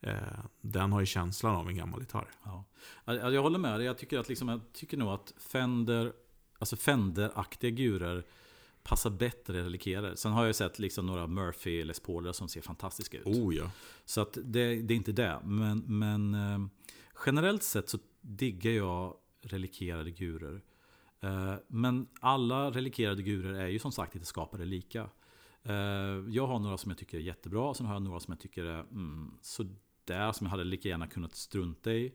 Eh, den har ju känslan av en gammal gitarr. Ja. Jag håller med dig. Jag tycker, att liksom, jag tycker nog att Fender Alltså Fender-aktiga gurer passar bättre i relikerare. Sen har jag sett liksom några Murphy Les Pauler som ser fantastiska ut. Oh ja. Så att det, det är inte det. Men, men eh, generellt sett så diggar jag relikerade gurer. Eh, men alla relikerade gurer är ju som sagt inte skapade lika. Eh, Jag har några som jag tycker är jättebra, och sen har jag några som jag tycker är mm, sådär, som jag hade lika gärna kunnat strunta i.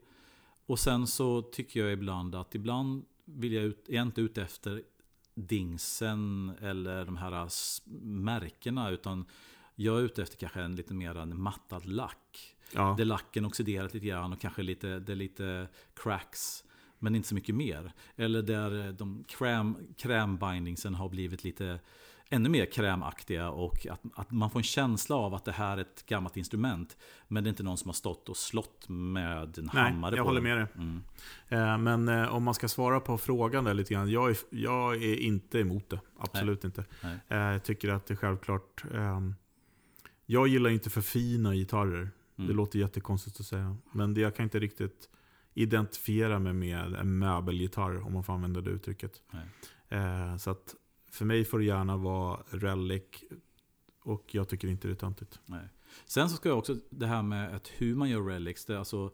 Och sen så tycker jag ibland att ibland vill jag ut, är jag inte ute efter dingsen eller de här märkena, utan jag är ute efter kanske en lite mer en mattad lack. Ja. Där lacken oxiderat lite grann och kanske lite, det är lite cracks. Men inte så mycket mer. Eller där de kräm, krämbindingsen har blivit lite ännu mer krämaktiga och att, att man får en känsla av att det här är ett gammalt instrument. Men det är inte någon som har stått och slått med en Nej, hammare jag på håller den. med dig. Mm. Eh, Men eh, om man ska svara på frågan där lite grann. Jag är, jag är inte emot det. Absolut inte. Nej. Eh, Jag tycker att det är självklart. ehm, Jag gillar inte för fina gitarrer. Det Mm. låter jättekonstigt att säga. Men det, jag kan inte riktigt identifiera mig med en möbelgitarr, om man får använda det uttrycket. Nej. Eh, Så att för mig får det gärna vara relic. Och jag tycker inte det är töntigt. Nej. Sen så ska jag också, det här med att hur man gör relics. Det är alltså,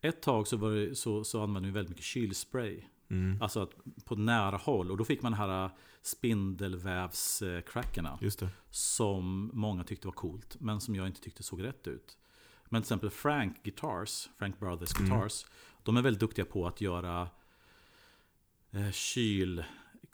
ett tag så, var det, så, så använde vi väldigt mycket kylspray. Mm. Alltså att på nära håll. Och då fick man de här spindelvävscrackerna. Just det. Som många tyckte var coolt. Men som jag inte tyckte såg rätt ut. Men till exempel Frank Guitars, Frank Brothers Mm. Guitars. De är väldigt duktiga på att göra eh,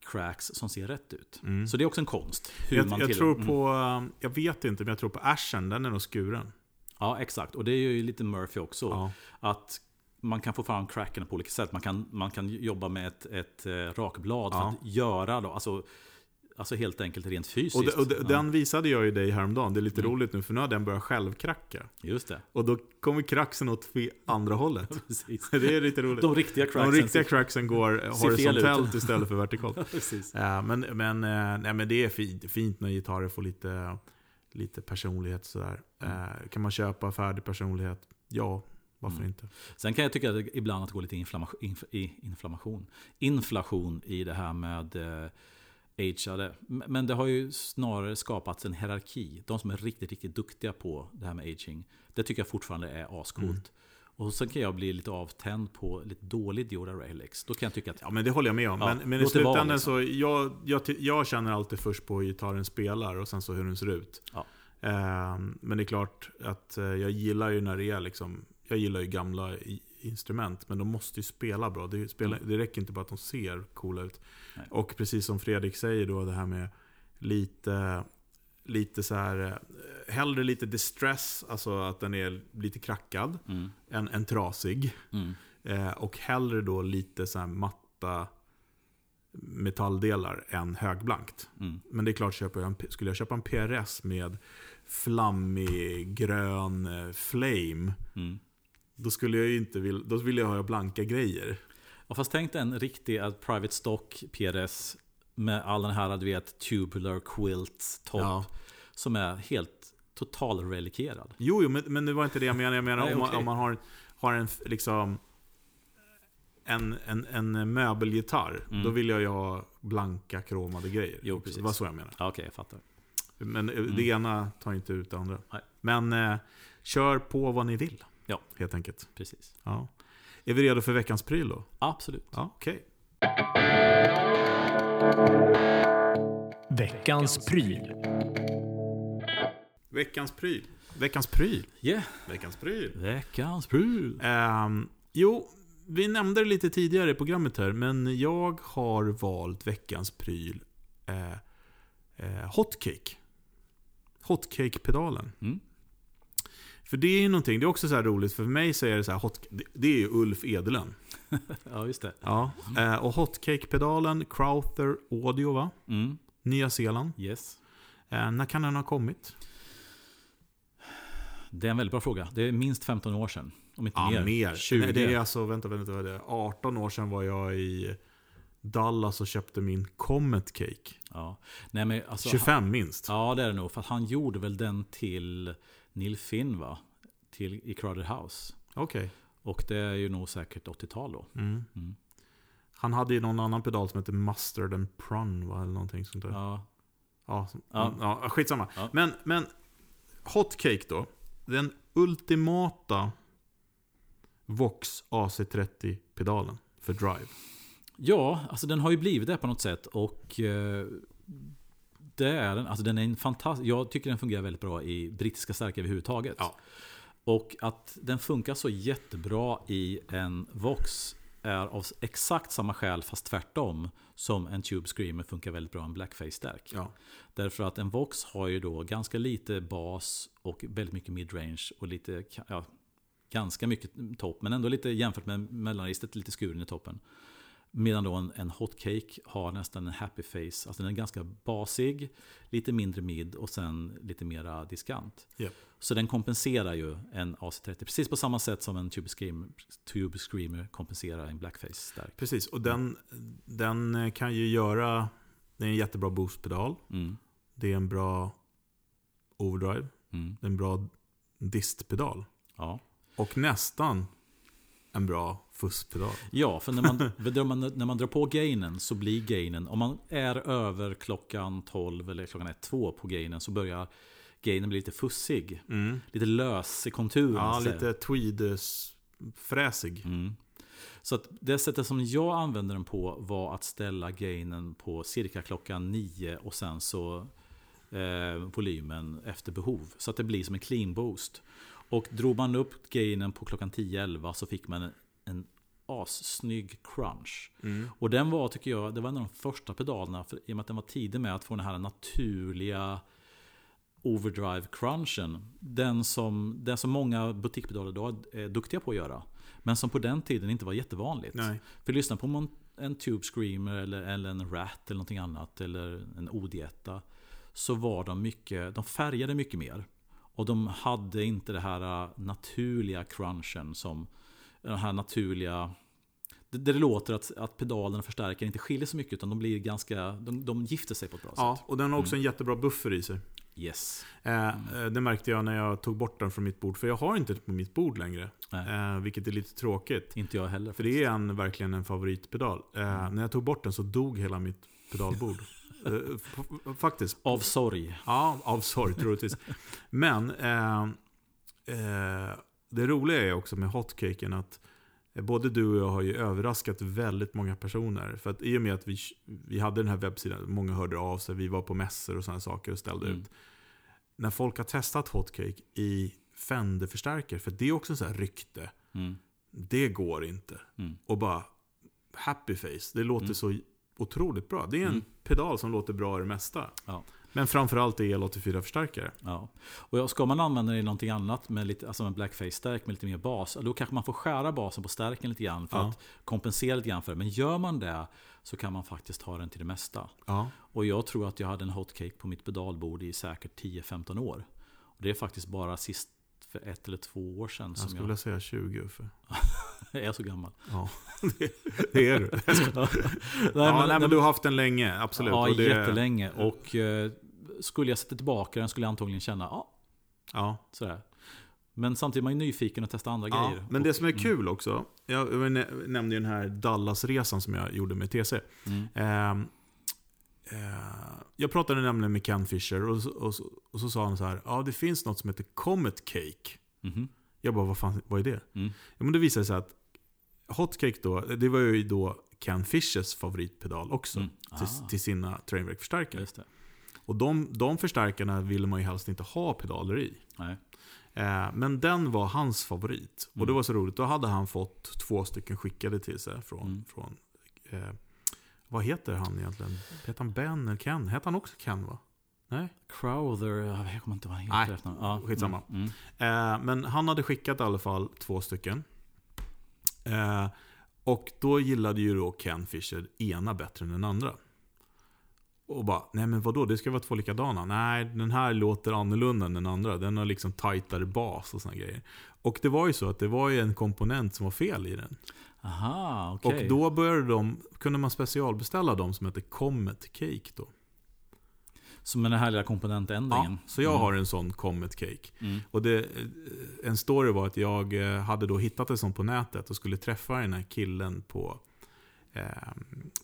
kylcracks som ser rätt ut. Mm. Så det är också en konst. Hur Jag, man jag tror Mm. på, eh, jag vet inte, men jag tror på Ashen, den är nog skuren. Ja, exakt. Och det är ju lite Murphy också. Ja. Att man kan få fram crackerna på olika sätt. Man kan, man kan jobba med ett, ett eh, rakblad för Ja. att göra då, alltså, alltså helt enkelt rent fysiskt. Och, de, och de, Ja, den visade jag ju dig häromdagen. Det är lite Mm. roligt nu, för nu har den börjat självkracka. Just det, Och då kommer kraxen åt andra hållet. precis. Det är lite roligt. De riktiga De cracksen. riktiga cracksen går horisontellt istället för vertikalt. precis. Ja, men, men, eh, nej, men det är fint, fint när gitarrer får lite, lite personlighet. Sådär. Eh, kan man köpa färdig personlighet? Ja, varför Mm. inte? Sen kan jag tycka att det, ibland att det går lite inflammation, inf, i, inflammation. inflation i det här med eh, ageade. Men det har ju snarare skapats en hierarki. De som är riktigt, riktigt duktiga på det här med aging. Det tycker jag fortfarande är ascoolt. Mm. Och sen kan jag bli lite avtänd på lite dålig Dioda Relics. Då kan jag tycka att Ja, men det håller jag med om. Ja, men, men i slutändan liksom. så, jag, jag, jag känner alltid först på hur gitarren spelar och sen så hur den ser ut. Ja. Eh, men det är klart att eh, jag gillar ju när det är liksom, jag gillar ju gamla instrument, men de måste ju spela bra. Det, spelar, det räcker inte bara att de ser coola ut. Nej. Och precis som Fredrik säger då, det här med lite, lite så här, eh, hellre lite distress, alltså att den är lite krackad, mm, än, än trasig. mm, Eh, och hellre då lite så matta metalldelar än högblankt. mm. Men det är klart, köper jag en, skulle jag köpa en PRS med flammig grön eh, flame, Mm. Då skulle jag ju inte vilja, då vill jag ha blanka grejer. Ja, fast tänk dig en riktig eh, Private Stock PRS med all den här, du vet, tubular quilt top. Ja. Som är helt total relikerad. Jo, jo men, men det var inte det jag menade. Jag menar Nej, om, man, okej. om man har, har en liksom en, en, en möbelgitarr, Mm. då vill jag ju ha blanka kromade grejer. Jo, precis. Det var så jag menade. Ja, Okej, jag fattar. Men eh, det ena tar inte ut det andra. Nej. Men eh, kör på vad ni vill. Ja. Helt enkelt. Precis. Ja. Är vi redo för veckans pryl då? Absolut. Ja, okej. Veckans pryl. Veckans pryl. Veckans pryl. Yeah. Veckans pryl. Veckans pryl. Ehm, jo, vi nämnde det lite tidigare i programmet här, men jag har valt veckans pryl eh, eh, Hotcake. Hotcake-pedalen. Mm. För det är ju någonting, det är också så här roligt, för mig så är det så här, hot, det, är ju Ulf Edelön. Ja, just det. Ja, eh, och Hotcake-pedalen, Crowther Audio va? Mm. Nya Zeeland. Yes. Eh, när kan den ha kommit? Det är en väldigt bra fråga. Det är minst 15 år sedan. Om inte Ja, mer. mer. 20. Nej, det är alltså, vänta, vänta, det? 18 år sedan var jag i Dallas och köpte min Comet Cake. Ja. Nej, men alltså, 25 minst. Ja, det är det nog. För han gjorde väl den till Neil Finn, va? Till, I Crowded House. Okej. Och det är ju nog säkert 80-tal då. Mm. Mm. Han hade ju någon annan pedal som heter Mustard and Prun, va? Eller någonting sånt där. Ja, Ja, som- Ja. ja. ja skitsamma. Ja. Men, men Hot Cake då. Den ultimata Vox AC30-pedalen för drive. ja alltså den har ju blivit det på något sätt. Och eh, Det är den. Alltså den är en fantastisk, jag tycker den fungerar väldigt bra i brittiska stärkare överhuvudtaget. Ja. Och att den funkar så jättebra i en Vox är av exakt samma skäl, fast tvärtom, som en Tube Screamer funkar väldigt bra i en Blackface-stärk. Ja. Därför att en Vox har ju då ganska lite bas och väldigt mycket midrange och lite, ja, ganska mycket topp, men ändå lite jämfört med mellanregistret, lite skuren i toppen. Medan då en, en hotcake har nästan en happy face. Alltså den är ganska basig, lite mindre mid och sen lite mera diskant. Yep. Så den kompenserar ju en AC30 precis på samma sätt som en Tube Screamer, Tube Screamer kompenserar en Blackface stärk. Precis, och den, den kan ju göra... Det är en jättebra boostpedal. Mm. Det är en bra overdrive. Mm. Det är en bra distpedal. Ja. Och nästan en bra fuskpedal. Ja, för när man, när, man, drar på gainen så blir gainen, om man är över klockan 12 eller klockan 1, 2 på gainen så börjar gainen bli lite fussig. Mm. Lite lös i konturen. Ja, lite tweed-fräsig. Mm. Så att det sättet som jag använde den på var att ställa gainen på cirka klockan 9 och sen så eh, volymen efter behov. Så att det blir som en clean boost. Och drog man upp gainen på klockan 10-11 så fick man en, en assnygg crunch. Mm. Och den var, tycker jag, det var en av de första pedalerna, för, i och med att den var tidig med att få den här naturliga overdrive-crunchen. Den som, den som många butikpedaler idag är duktiga på att göra. Men som på den tiden inte var jättevanligt. Nej. För lyssna på en, en Tube Screamer eller, eller en Rat eller någonting annat. Eller en Odietta. Så var de mycket, de färgade mycket mer. Och de hade inte det här äh, naturliga crunchen som den här naturliga det, det låter att, att pedalen och förstärkaren inte skiljer så mycket utan de blir ganska, de, de gifter sig på ett bra Ja, sätt. och den har också en jättebra buffer i sig. Yes. Eh, det märkte jag när jag tog bort den från mitt bord. För jag har inte det på mitt bord längre. Nej. Eh, vilket är lite tråkigt. Inte jag heller. För det är en, verkligen en favoritpedal. Eh, När jag tog bort den så dog hela mitt pedalbord. eh, faktiskt. Av sorg. Ja, av sorg troligtvis. Men eh, eh, det roliga är också med hotcaken att både du och jag har ju överraskat väldigt många personer. För att i och med att vi, vi hade den här webbsidan, många hörde av sig, vi var på mässor och sådana saker och ställde Mm. ut. När folk har testat hotcake i Fender-förstärkare, för det är också en sån här rykte. Mm. Det går inte. Mm. Och bara happy face, det låter Mm. så otroligt bra. Det är en Mm. pedal som låter bra i det mesta. Ja. Men framförallt är El84-förstärkare. Ja. Och ja, ska man använda det i någonting annat, med lite, alltså en blackface-stärk med lite mer bas, då kanske man får skära basen på stärken lite grann för Ja. att kompensera lite grann för det. Men gör man det så kan man faktiskt ha den till det mesta. Ja. Och jag tror att jag hade en hotcake på mitt pedalbord i säkert 10-15 år. Och det är faktiskt bara sist för ett eller två år sedan Jag skulle jag, säga 20 Uffe. är så gammal. Ja, det, det är du. nej, ja, nej, men du har haft den länge, absolut. Ja, och det, jättelänge. Och eh, skulle jag sätta tillbaka den skulle jag antagligen känna, ja, Ja, sådär. Men samtidigt är man ju nyfiken att testa andra ja. grejer. Men det Och- som är kul också, jag jag nä- nämnde ju den här Dallas-resan som jag gjorde med TC. Mm. Eh, jag pratade nämligen med Ken Fisher och, så- och, och så sa han så här, ja det finns något som heter Comet Cake. Mhm. Jag bara, vad fan, vad är det? Mm. Ja, men det visade sig att Hotcake då, det var ju då Ken Fishers favoritpedal också. Mm. Till, Ah. till sina Trainwreck-förstärkare. Och de, de förstärkarna ville man ju helst inte ha pedaler i. Nej. Eh, men den var hans favorit. Och Mm. det var så roligt. Då hade han fått två stycken skickade till sig från... Mm. från eh, vad heter han egentligen? Heter han Ben eller Ken? Heter han också Ken va? Nej? Crowther, jag kommer inte vad han heter. efter. Ja, skitsamma. Mm. Eh, men han hade skickat i alla fall två stycken. Eh, och då gillade ju då Ken Fisher ena bättre än den andra. Och bara, nej men vadå, det ska vara två likadana. Nej, den här låter annorlunda än den andra. Den har liksom tajtare bas och såna grejer. Och det var ju så att det var ju en komponent som var fel i den. Aha, okej. Och då började de, kunde man specialbeställa dem som heter Comet Cake då. Som med den här lilla komponentändringen. Ja, så jag Mm. har en sån Comet Cake. Mm. Och det, en story var att jag eh, hade då hittat en sån på nätet och skulle träffa den här killen på, eh,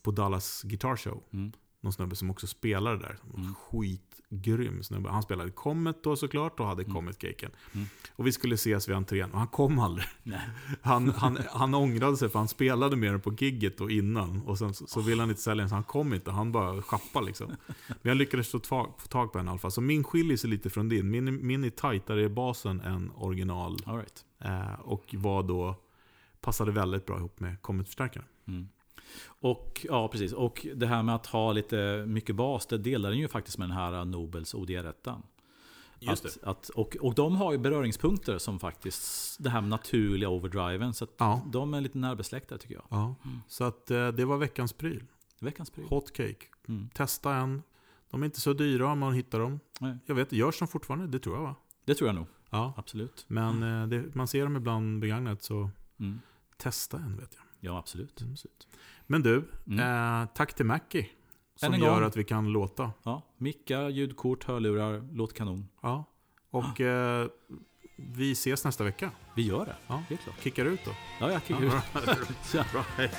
på Dallas Guitar Show. Mm. Någon snubbe som också spelade där. Mm. Skitgrym snubbe. Han spelade Comet då såklart och hade Mm. Comet-caken. Mm. Och vi skulle ses vid entrén och han kom aldrig. Han, han, han ångrade sig för han spelade mer på gigget och innan. Och sen så, så ville han inte sälja den så han kom inte. Han bara schappade liksom. Men jag lyckades få tag, få tag på en i alla fall. Så min skiljer sig lite från din. Min, min är tajtare i basen än original. Right. Eh, och var då, passade väldigt bra ihop med Comet-förstärkaren. Mm. Och ja, precis. Och det här med att ha lite mycket bas, det delar den ju faktiskt med den här Nobels ODR1. Just Att, att, och, och de har ju beröringspunkter som faktiskt, det här med naturliga overdriven. Så Ja. de är lite närbesläktade tycker jag. Ja, så att eh, det var veckans pryl. Veckans pryl. Hot cake. Mm. Testa en. De är inte så dyra om man hittar dem. Nej. Jag vet, görs de fortfarande? Det tror jag va? Det tror jag nog. Ja. Absolut. Men eh, det, man ser dem ibland begagnat så Mm. testa en vet jag. Ja, absolut. Mm. Men du, Mm. eh, tack till Mackie. Som gör att vi kan låta. Ja, mickar, ljudkort, hörlurar, låter kanon. Ja. Och eh, vi ses nästa vecka. Vi gör det. Ja. Det är klart. Kickar ut då. Ja, jag kickar Ja, ut. bra. Bra. Hej.